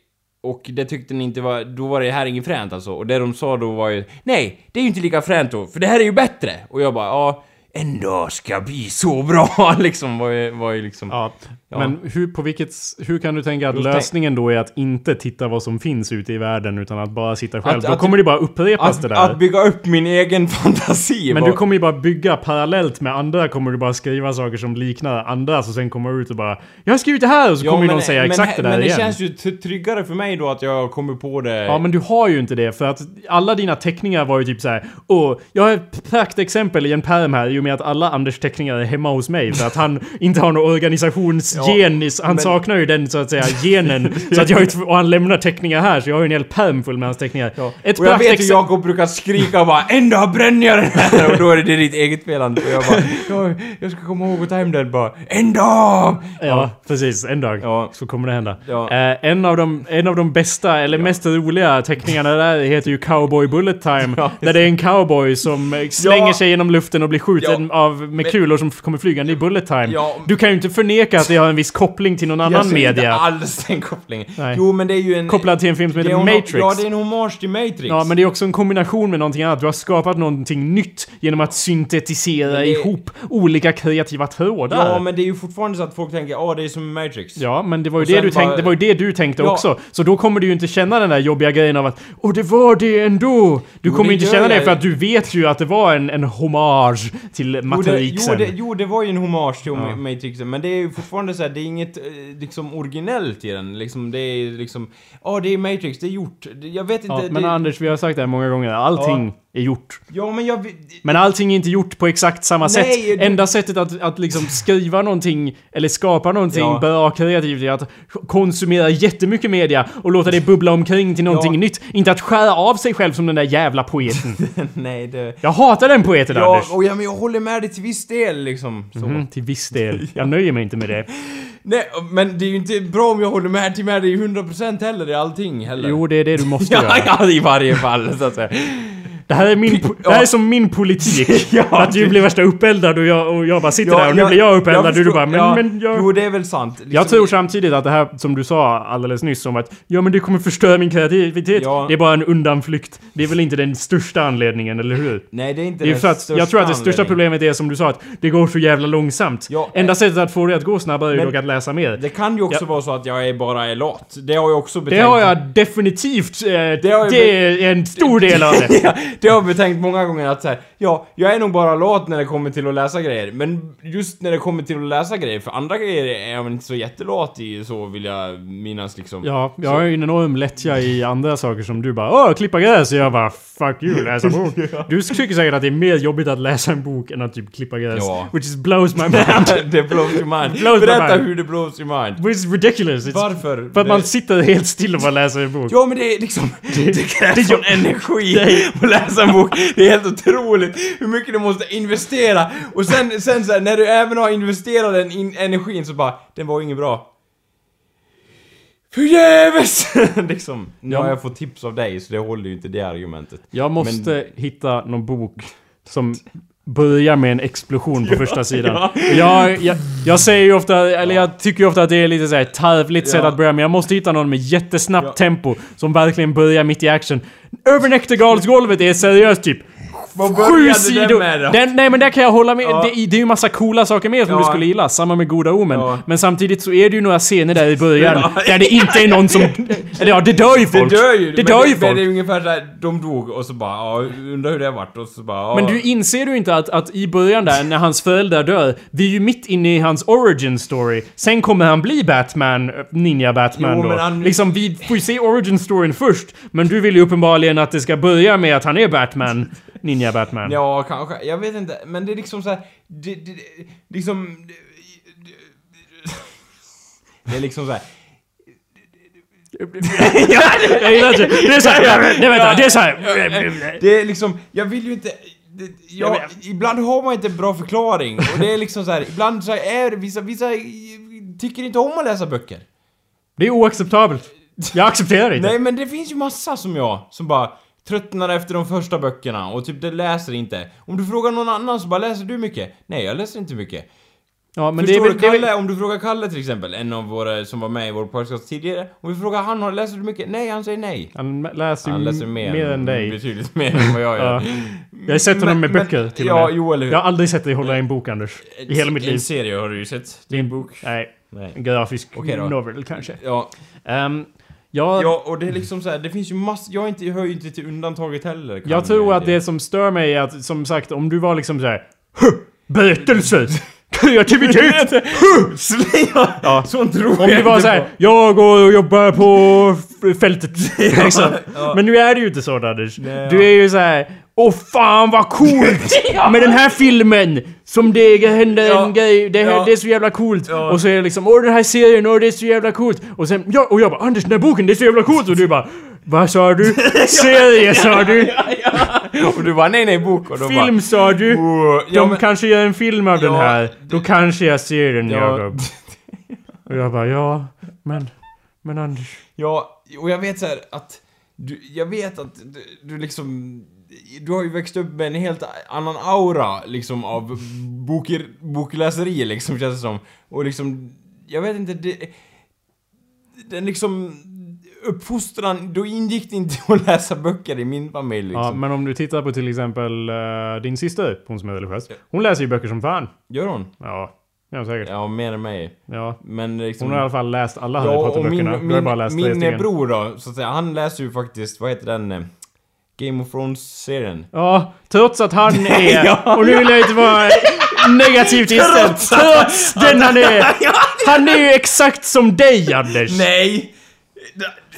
Och det tyckte ni inte var, då var det här inget fränt alltså. Och det de sa då var ju, nej, det är ju inte lika fränt då, för det här är ju bättre. Och jag bara, ja, en dag ska bli så bra (laughs) liksom, var ju, var ju liksom... Ja, Ja. men hur, på vilket, hur kan du tänka att lösningen då är att inte titta vad som finns ute i världen utan att bara sitta själv? Att- då att- kommer det bara upprepas det Att, där. att bygga upp min egen (laughs) fantasi. men var- du kommer ju bara bygga parallellt med andra kommer du bara skriva saker som liknar andra så sen kommer du ut och bara Jag har skrivit det här och så kommer ju någon säga exakt det där Men det igen. känns ju tryggare för mig då att jag kommer på det... Ja men du har ju inte det för att alla dina teckningar var ju typ så här. Åh, jag har ett praktexempel i en pärm här i och med att alla Anders teckningar är hemma hos mig för att han (laughs) inte har någon organisationsgen. I- han men- saknar ju den så att säga genen. (laughs) så att jag tv- och han lämnar teckningar här så jag har ju en hel pärm full med hans teckningar. Ja. Ett och jag vet hur. Jakob brukar skrika bara 'En dag bränner jag den här' (laughs) och då är det ditt eget felande. Och jag bara ja, 'Jag ska komma ihåg att ta hem den' bara 'En dag!' Ja, precis. En dag Ja. så kommer det hända. Ja. Eh, en, av de, en av de bästa, eller mest roliga teckningarna där heter ju Cowboy Bullet Time. Ja, där det är en cowboy som eh, slänger Ja. sig genom luften och blir skjuten av, med kulor som kommer flygande i bullet time. Ja. Du kan ju inte förneka att det har en viss koppling till någon Jag annan ser inte media. alls den kopplingen. Nej. Jo, men det är ju en... Kopplad till en film som heter Matrix. Ja, det är en hommage till Matrix. Ja, men det är också en kombination med någonting annat. Du har skapat någonting nytt genom att syntetisera det- ihop olika kreativa trådar. Ja, men det är ju fortfarande så att folk tänker ja, det är som Matrix. Ja, men det var ju, Och det du, tänkte, bara- det var ju det du tänkte Ja. också. Så då kommer du ju inte känna den där jobbiga grejen av att Åh, det var det ändå! Du Jo, kommer det inte känna det jag. för att du vet ju att det var en, en hommage till Jo det, Matrixen. jo, det, jo, det var ju en hommage till Ja. Matrixen, men det är ju fortfarande så här, det är inget eh, liksom originellt i den. Liksom, det är liksom, ja det är Matrix, det är gjort. Jag vet inte, ja, men det, Anders, vi har sagt det här många gånger. Allting är gjort. Ja men jag... Men allting är inte gjort på exakt samma Nej, sätt. det- Enda sättet att, att liksom skriva någonting, eller skapa någonting Ja. bra kreativt är att konsumera jättemycket media och låta det bubbla omkring till någonting Ja. nytt. Inte att skära av sig själv som den där jävla poeten. (laughs) Nej det... Jag hatar den poeten, Ja, Anders. och ja, men jag håller med dig till viss del liksom. Mhm, till viss del. (laughs) Jag nöjer mig inte med det. Nej, men det är ju inte bra om jag håller med till med dig 100% heller i allting heller. Jo, det är det du måste (laughs) göra. ja, i varje fall så att säga. Det här är, min, po- det här är som min politik. (laughs) Ja, att du blir värsta uppeldad och jag, och jag bara sitter där och nu blir jag uppeldad och du bara men, ja, men jag... Jo, det är väl sant. Jag Liksom- tror samtidigt att det här som du sa alldeles nyss om att ja men det kommer förstöra min kreativitet. Ja. Det är bara en undanflykt. Det är väl inte den största anledningen, eller hur? Nej, det är inte Det är för att, jag tror att det största problemet är som du sa att det går så jävla långsamt. Ja, Enda eh, sättet att få det att gå snabbare är dock att läsa mer. Det kan ju också Ja. vara så att jag är bara är lat. Det har jag också Det betänkt. har jag definitivt. Eh, det, har jag är en stor del av det. (laughs) det har jag betänkt många gånger att så här, ja, jag är nog bara lat när det kommer till att läsa grejer. Men just när det kommer till att läsa grejer, för andra grejer är jag inte så jättelat i, så vill jag minnas liksom. Ja, jag har ju en enorm lättja i andra saker som du bara Åh, klippa gräs! Och jag bara Fuck you, läsa bok. (laughs) Du tycker säkert att det är mer jobbigt att läsa en bok än att typ klippa gräs. Ja. Which is blows my (laughs) mind. det blows your mind. (laughs) Blows Berätta mind. hur det blows your mind. Which is ridiculous. It's Varför? För att Det- man sitter helt still och bara läser en bok. Ja men det är liksom, det krävs det- energi det- att läsa en bok. Det är helt otroligt hur mycket du måste investera. Och sen, sen så här, när du även har investerat den in, energin så bara, den var ju inget bra. Förgäves! (laughs) liksom. Nu har jag fått tips av dig så det håller ju inte det argumentet. Jag måste hitta någon bok som börjar med en explosion på (laughs) första sidan. ja. Jag, jag, jag säger ju ofta, eller jag tycker ju ofta att det är lite såhär tarvligt sätt Ja. att börja med. Jag måste hitta någon med jättesnabbt Ja. tempo som verkligen börjar mitt i action. Över Näktergalsgolvet är seriöst typ Sju sidor! den? Den, nej men där kan jag hålla med. Ja. Det, det är ju massa coola saker med som Ja. du skulle gilla. Samma med Goda Omen. Ja. Men samtidigt så är det ju några scener där i början Ja. där det inte är någon som... (laughs) Eller ja, det dör ju Det folk. dör ju! Det men dör ju men det folk. är ungefär såhär, de dog och så bara, ja, undrar hur det har varit och så bara. Men du inser du inte att, att i början där, när hans föräldrar dör, vi är ju mitt inne i hans origin story. Sen kommer han bli Batman, Ninja Batman Jo, då. men han- Liksom, vi får ju se origin storyn först. Men du vill ju uppenbarligen att det ska börja med att han är Batman, Ninja Batman. Ja, kanske. Jag vet inte. Men det är liksom så här. Det, det, det, liksom... (laughs) Det, är liksom så här. (laughs) Jag gillar inte. Det är såhär, nej vänta, det är såhär. Det är liksom, jag vill ju inte... Det, jag, ibland har man inte en bra förklaring. Och det är liksom så här, ibland så är vissa, vissa tycker inte om att läsa böcker. Det är oacceptabelt. Jag accepterar inte. Nej men det finns ju massa som jag, som bara tröttnar efter de första böckerna och typ det läser inte. Om du frågar någon annan så bara läser du mycket? Nej jag läser inte mycket. Ja, men det är Förstår väl... du Det är Kalle, om du frågar Kalle till exempel, en av våra som var med i vår podcast tidigare. Om vi frågar han, har läser du mycket? Nej, han säger nej. han läser Han läser mer, mer än dig. Betydligt mer än vad jag gör. Ja. Jag har sett honom med Men- böcker till och Ja, med. jo eller hur. Jag har aldrig sett dig hålla i en bok, Anders. I hela mitt liv. En serie har du ju sett. Din bok. Nej, Nej. en grafisk då. novel kanske. Ja, Um, jag, ja, och det är liksom så här, det finns ju massor, jag, inte, jag hör ju inte till undantaget heller. jag tror att det som stör mig är att, som sagt, om du var liksom såhär "Huh, Berättelse! (laughs) Kreativitet! huh." Släng! Ja, sånt tror Om du var såhär, jag går och jobbar på fältet. (laughs) liksom. ja. Men nu är det ju inte så Anders. Nej, Du är ju såhär, åh fan vad coolt! (laughs) Med den här filmen! Som det hände Ja. en grej, det, här, Ja. det är så jävla coolt. Ja. Och så är det liksom, åh den här serien, åh det är så jävla coolt. Och sen, ja, och jag bara, Anders den här boken, det är så jävla coolt! Och du bara, vad sa du? (laughs) Serie sa du? Och du bara nej nej bok och Film sa du? bara... Ja, De men, kanske gör en film av den Ja, här. Då kanske jag ser den, Ja. Jakob. (laughs) Och jag bara, ja, men... Men Anders... ja, och jag vet så här att... Du, jag vet att du, du liksom... du har ju växt upp med en helt annan aura liksom av boker, bokläseri liksom känns det som. Och liksom, jag vet inte, det... Den liksom... Uppfostran, då ingick det inte (laughs) att läsa böcker i min familj liksom. Ja, men om du tittar på till exempel eh, din syster, hon som är religiös. Hon läser ju böcker som fan. Gör hon? Ja, hon säkert. Ja, mer än mig. Ja. Men liksom... Hon har i alla fall läst alla Harry Ja, Potter-böckerna. min, min, bara läst min bror då, så att säga, han läser ju faktiskt, vad heter den? Eh, Game of Thrones-serien. Ja, trots att han (laughs) är... Ja, och nu vill jag inte vara negativt inställd. Trots Trots den han är! (laughs) Han är ju exakt som dig Anders! Nej!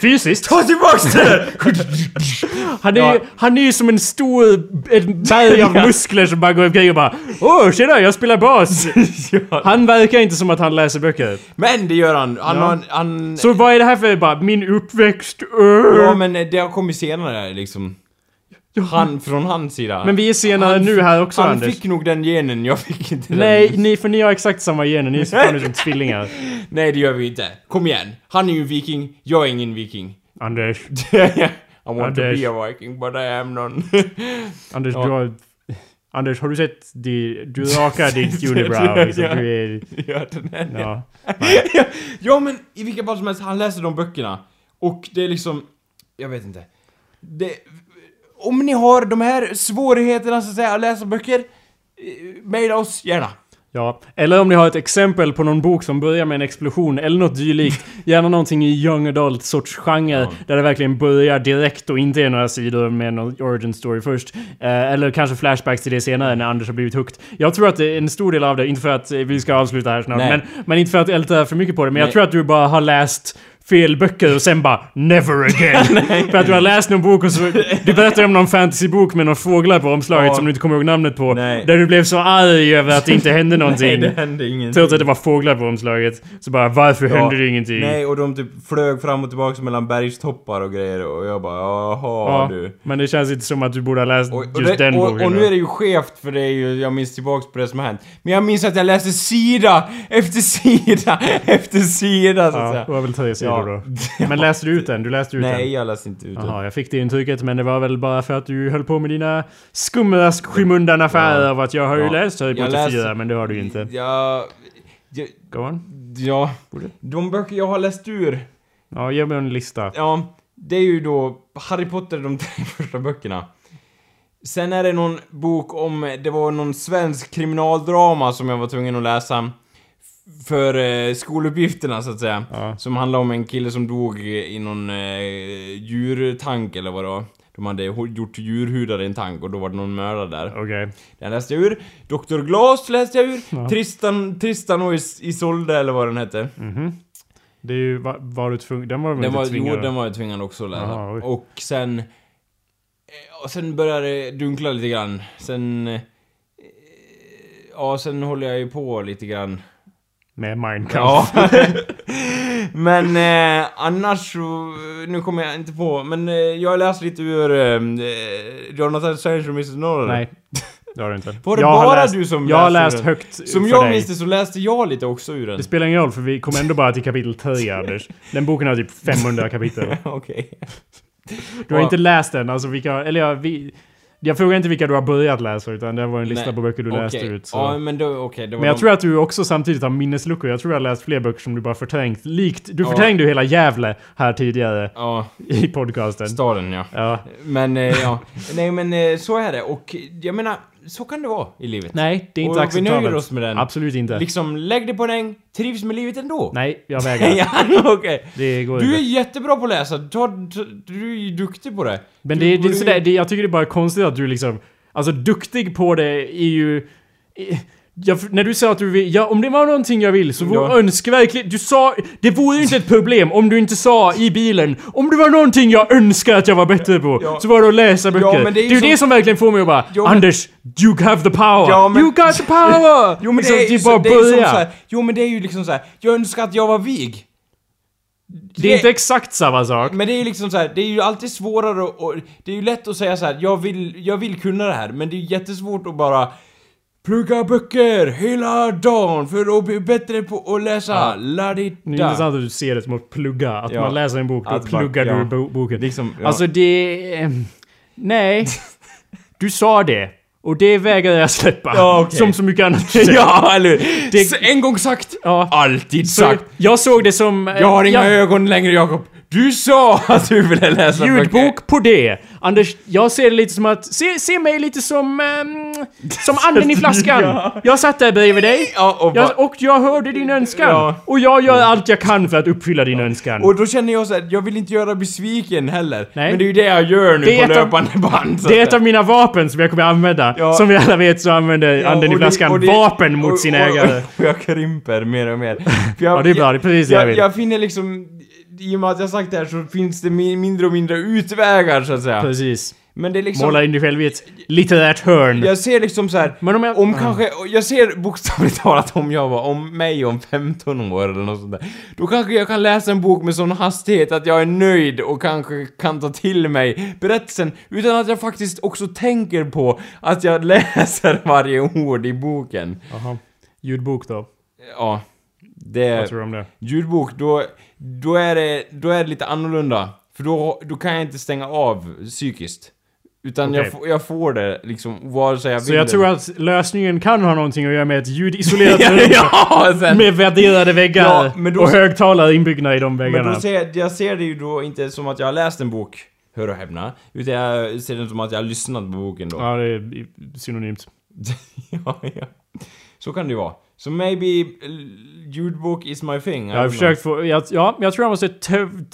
Fysiskt. Ta tillbaks det! (laughs) Han är, Ja. ju, han är ju som en stor ett berg av muskler som bara går omkring och bara Åh tjena, jag spelar bas! Han verkar inte som att han läser böcker. Men det gör han. Han, Ja. har, han... Så vad är det här för bara, min uppväxt? öh. Ja men det har kommit senare liksom. Han, från hans sida. Men vi är senare Han- nu här också Han Anders. fick nog den genen, jag fick inte Nej, den. ni, för ni har exakt samma gener. Ni är fortfarande (laughs) som tvillingar. Nej det gör vi inte. Kom igen. Han är ju viking, jag är ingen viking. Anders. (laughs) I want Anders. to be a viking but I am none. (laughs) Anders, Ja. du har... Anders, har du sett di, du rakar ditt unibrow liksom. Ja. Du är... ja, den är Ja. ja, ja men i vilka fall som helst, han läser de böckerna. Och det är liksom, jag vet inte. Det, om ni har de här svårigheterna så att säga att läsa böcker, eh, mejla oss gärna. Ja, eller om ni har ett exempel på någon bok som börjar med en explosion eller något dylikt. (laughs) Gärna någonting i young adult sorts genre. Ja. Där det verkligen börjar direkt och inte är några sidor med någon origin story först. Eh, eller kanske flashbacks till det senare när Anders har blivit hooked. Jag tror att en stor del av det, inte för att eh, vi ska avsluta här snart, men, men inte för att älta för mycket på det. Men jag Nej. tror att du bara har läst fel böcker och sen bara never again. (laughs) för att du har läst någon bok och så... Du berättar om någon fantasybok med några fåglar på omslaget Ja. som du inte kommer ihåg namnet på. Nej. Där du blev så arg över att det inte hände (laughs) någonting. Nej, det hände ingenting. Trots att det var fåglar på omslaget. Så bara, varför Ja. hände det ingenting? Nej, och de typ flög fram och tillbaka mellan bergstoppar och grejer och jag bara jaha ja, du. men det känns inte som att du borde ha läst Och, och, just det, den och, boken. och nu är det ju skevt för det är ju, jag minns tillbaks på det som har hänt. Men jag minns att jag läste sida efter sida (laughs) efter sida så att Ja, säga. det var väl tre sidor Ja. Då. (laughs) Men läste du ut den? Du läste ut Nej, den? jag läste inte ut den. Jaha, jag fick det intrycket men det var väl bara för att du höll på med dina skumma skymundan affärer Ja. av att jag har ju Ja. läst Harry Potter läste- 4 men det har du inte. Ja... jag- Go on. Ja, de böcker jag har läst ur, Ja, ge mig en lista. ja, det är ju då Harry Potter, de (laughs) tre första böckerna. Sen är det någon bok om, det var någon svensk kriminaldrama som jag var tvungen att läsa för eh, skoluppgifterna så att säga. Ja. Som handlar om en kille som dog i någon eh, djurtank eller vad det var. De hade gjort djurhudar i en tank och då var det någon mördare där. Okej. Den läste jag ur. Dr. Glas läste jag ur. Ja. Tristan, Tristan och Is- Isolde eller vad den hette. Mhm. Det är ju... Var, var du tvungen... Den var väl Den inte var, tvingad? jo, den var jag tvingad också att läsa. Jaha, oj. och sen... eh, Och sen började det dunkla lite grann. Sen... eh, Ja, sen håller jag ju på lite grann. Med Minecraft. Ja. (laughs) men eh, annars så... Nu kommer jag inte på. Men eh, jag har läst lite ur eh, Jonathan Strange och Mrs. Norrell. Nej. Det har du inte. Var det Jag bara läst, du som Jag har läste läst högt Som för jag dig. minns det så läste jag lite också ur den. Det spelar ingen roll för vi kom ändå bara till kapitel 3 (laughs) Anders. Den boken har typ 500 kapitel. (laughs) Okej. Du har inte läst den, alltså vilka... Eller ja, vi... Jag frågar inte vilka du har börjat läsa utan det var en lista Nej, på böcker du läste Okej. ut. Så. Ja, men då, var Men jag de- tror att du också samtidigt har minnesluckor. Jag tror jag har läst fler böcker som du bara förträngt. Likt... Du Ja. förträngde ju hela Gävle här tidigare Ja, i podcasten. staden ja. Ja. Men, eh, ja. Nej men eh, så är det och jag menar, så kan det vara i livet. Nej, det är inte och vi acceptabelt. nöjer oss med den. Absolut inte. Liksom, lägg det på en äng, trivs med livet ändå. Nej, jag (laughs) vägrar. ja, okej. Det går Du är inte. jättebra på att läsa, du, har- du är ju duktig på det. Men Du det, det är sådär, det, jag tycker det är bara konstigt att du liksom... Alltså duktig på det är ju... Jag, när du sa att du vill, ja, om det var någonting jag vill så vore Ja. önskar verkligen... Du sa... Det vore ju inte ett problem om du inte sa i bilen Om det var någonting jag önskar att jag var bättre på Ja. så var det att läsa böcker. men det är ju det är som- det som verkligen får mig att bara men- Anders, you have the power! Ja, men- You got the power! (laughs) Jo men det Liksom, är ju bara så, det är som så här, Jo men det är ju liksom så här. jag önskar att jag var vig. Det är inte exakt samma sak. Men det är ju liksom så här, det är ju alltid svårare och, och det är ju lätt att säga så här, jag vill, jag vill kunna det här, men det är jättesvårt att bara plugga böcker hela dagen för att bli bättre på att läsa. Ja. la di Det är intressant att du ser det som att plugga. Att Ja. man läser en bok, då bara- pluggar ja. du bo boken. Liksom, ja. Alltså det... eh, Nej. (laughs) Du sa det. Och det vägrar jag släppa. Ja, okej. Som så mycket annat. (laughs) Ja, eller? Det- En gång sagt, alltid Så sagt. jag såg det som... eh, Jag har inga ja, ögon längre, Jakob. Du sa (laughs) att du ville läsa böcker. Ljudbok på det. Anders, jag ser det lite som att... Se, se mig lite som... ehm, som anden i flaskan. (laughs) Ja. Jag satt där bredvid dig. Ja, och, Jag, och jag hörde din önskan. Ja. Och jag gör allt jag kan för att uppfylla din önskan. och då känner jag så här, jag vill inte göra besviken heller. Nej. Men det är ju det jag gör nu Det på ett av- löpande band. det är ett av mina vapen som jag kommer använda. Som vi alla vet så använder anden i flaskan det- vapen mot och- sin och- ägare. Och jag krymper mer och mer. Jag, Ja, det är bra. Det är precis det jag jag, vill. jag finner liksom, i och med att jag sagt det här så finns det mi- mindre och mindre utvägar så att säga. Precis. Men det är liksom... Måla in dig själv i ett litterärt hörn. Jag ser liksom så här. Men om jag... Om Ja. kanske, jag ser bokstavligt talat om jag var, om mig om 15 år eller något sånt där. Då kanske jag kan läsa en bok med sån hastighet att jag är nöjd och kanske kan ta till mig berättelsen utan att jag faktiskt också tänker på att jag (laughs) läser varje ord i boken. Jaha. Ljudbok då? Ja. Det... Vad tror du om det? Ljudbok, då, då, är det, då är det lite annorlunda. För då, då kan jag inte stänga av psykiskt. Utan jag, Okej. får- jag får det liksom, vare sig jag Så vill jag tror att lösningen kan ha någonting att göra med ett ljudisolerat (laughs) rum. ja, sen, Med värderade väggar Ja, men då- och högtalare inbyggda i de väggarna. Men då ser jag, jag ser det ju då inte som att jag har läst en bok, hör och häpna, utan jag ser det som att jag har lyssnat på boken då. Ja, det är synonymt. (laughs) ja, ja. Så kan det ju vara. Så maybe eh, ljudbok is my thing. I Jag har försökt få... Jag, ja, jag tror jag måste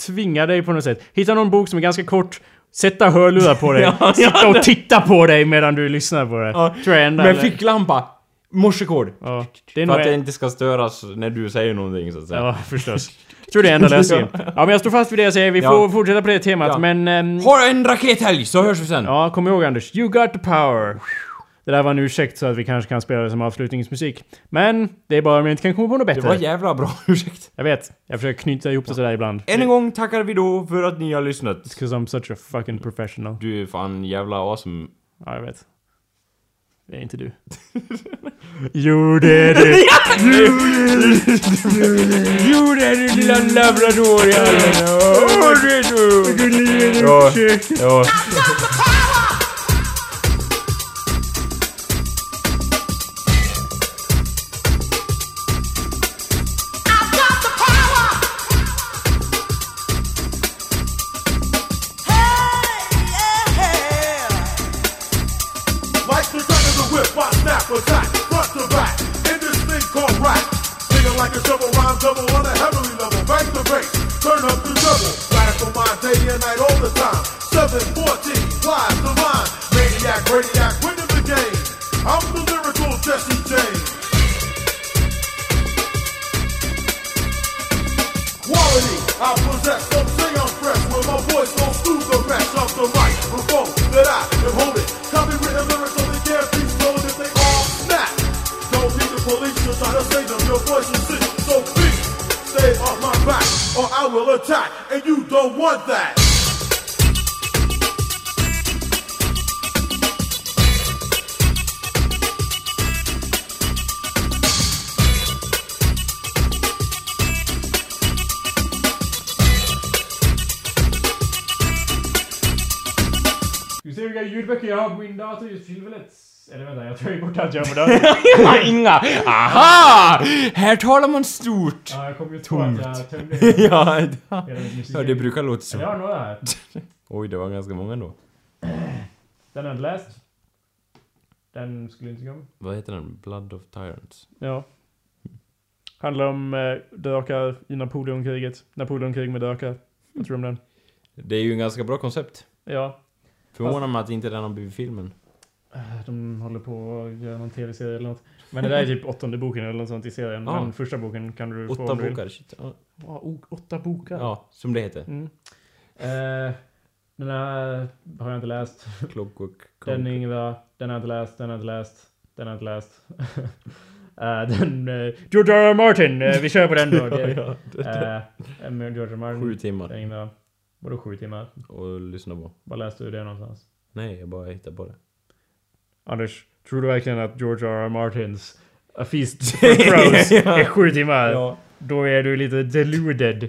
tvinga dig på något sätt. Hitta någon bok som är ganska kort, sätta hörlurar på (laughs) dig, Ja, sitta och titta på dig medan du lyssnar på det. Ja, Tror jag enda... know. Men ficklampa! Morsekod! Ja, det är För att jag inte ska störas när du säger någonting så att säga. Ja, förstås. Tror det är enda (laughs) lösningen. Ja, men jag står fast vid det jag säger. Vi Ja. får fortsätta på det temat, Ja. men... ehm, Ha en rakethelg så hörs vi sen! Ja, kom ihåg Anders. You got the power. Det där var en ursäkt så att vi kanske kan spela det som avslutningsmusik. Men det är bara om jag inte kan komma på något Det bättre. var jävla bra, (laughs) ursäkt. Jag vet. Jag försöker knyta ihop det sådär ibland. Än en gång tackar vi då för att ni har lyssnat. Because I'm such a fucking professional. Du är fan jävla awesome. Ja, jag vet. Det är inte du. (laughs) jo, det är du. (laughs) Jo, det är du lilla labrador i hallen. Åh, det är du! Ja, ja. Like I snap front to back, in this thing called rap. Singing like a shovel rhyme double on a heavenly level. Bang the bass, turn up the double. For mine day and night all the time. 714, flies the line. Maniac, radiac, winning the game. I'm the lyrical Jesse James. Quality, I possess, don't say I'm fresh When my voice goes through the mesh of the mic. microphone That I am holding or I will attack And you don't want that Ska vi se vilka ljudböcker jag har på min dator just för tillfället? Eller vänta, jag tror jag bort allt jag har. Jag inga! Aha! Här talar man stort! Ja, jag kom ju på att jag tömde (laughs) ja, musik. ja, det brukar låta Jag så. har några här. (laughs) Oj, det var ganska många ändå. (clears throat) Den har jag inte läst. Den skulle inte komma. Vad heter den? Blood of Tyrants? Ja. Handlar om eh, drakar i Napoleonkriget. Napoleonkrig med drakar. Vad tror du om den? Det är ju en ganska bra koncept. Ja. Förvånar mig att inte den har blivit filmen. Eh, De håller på att göra någon tv-serie eller något. Men det där är typ åttonde boken eller något sånt i serien. Ja. Men första boken kan du få Åtta om du vill. bokar, shit. Ja, Ja, o- åtta bokar? Ja, som det heter. Mm. Eh, den här har jag inte läst. Clockwork (laughs) Den är ingen bra. Den har jag inte läst. Den har jag inte läst. Den har jag inte läst. (laughs) Eh, den... Uh, George R. R. Martin! eh, vi kör på den då. (laughs) Det, ja, det. eh, med George R. R. Martin. Sju Den timmar. Vadå sju timmar? och lyssna på. Var läste du det någonstans? Nej, jag bara hittar på det. Anders, tror du verkligen att George R. R. Martins A Feast for Crows är sju timmar? Ja. Då är du lite deluded.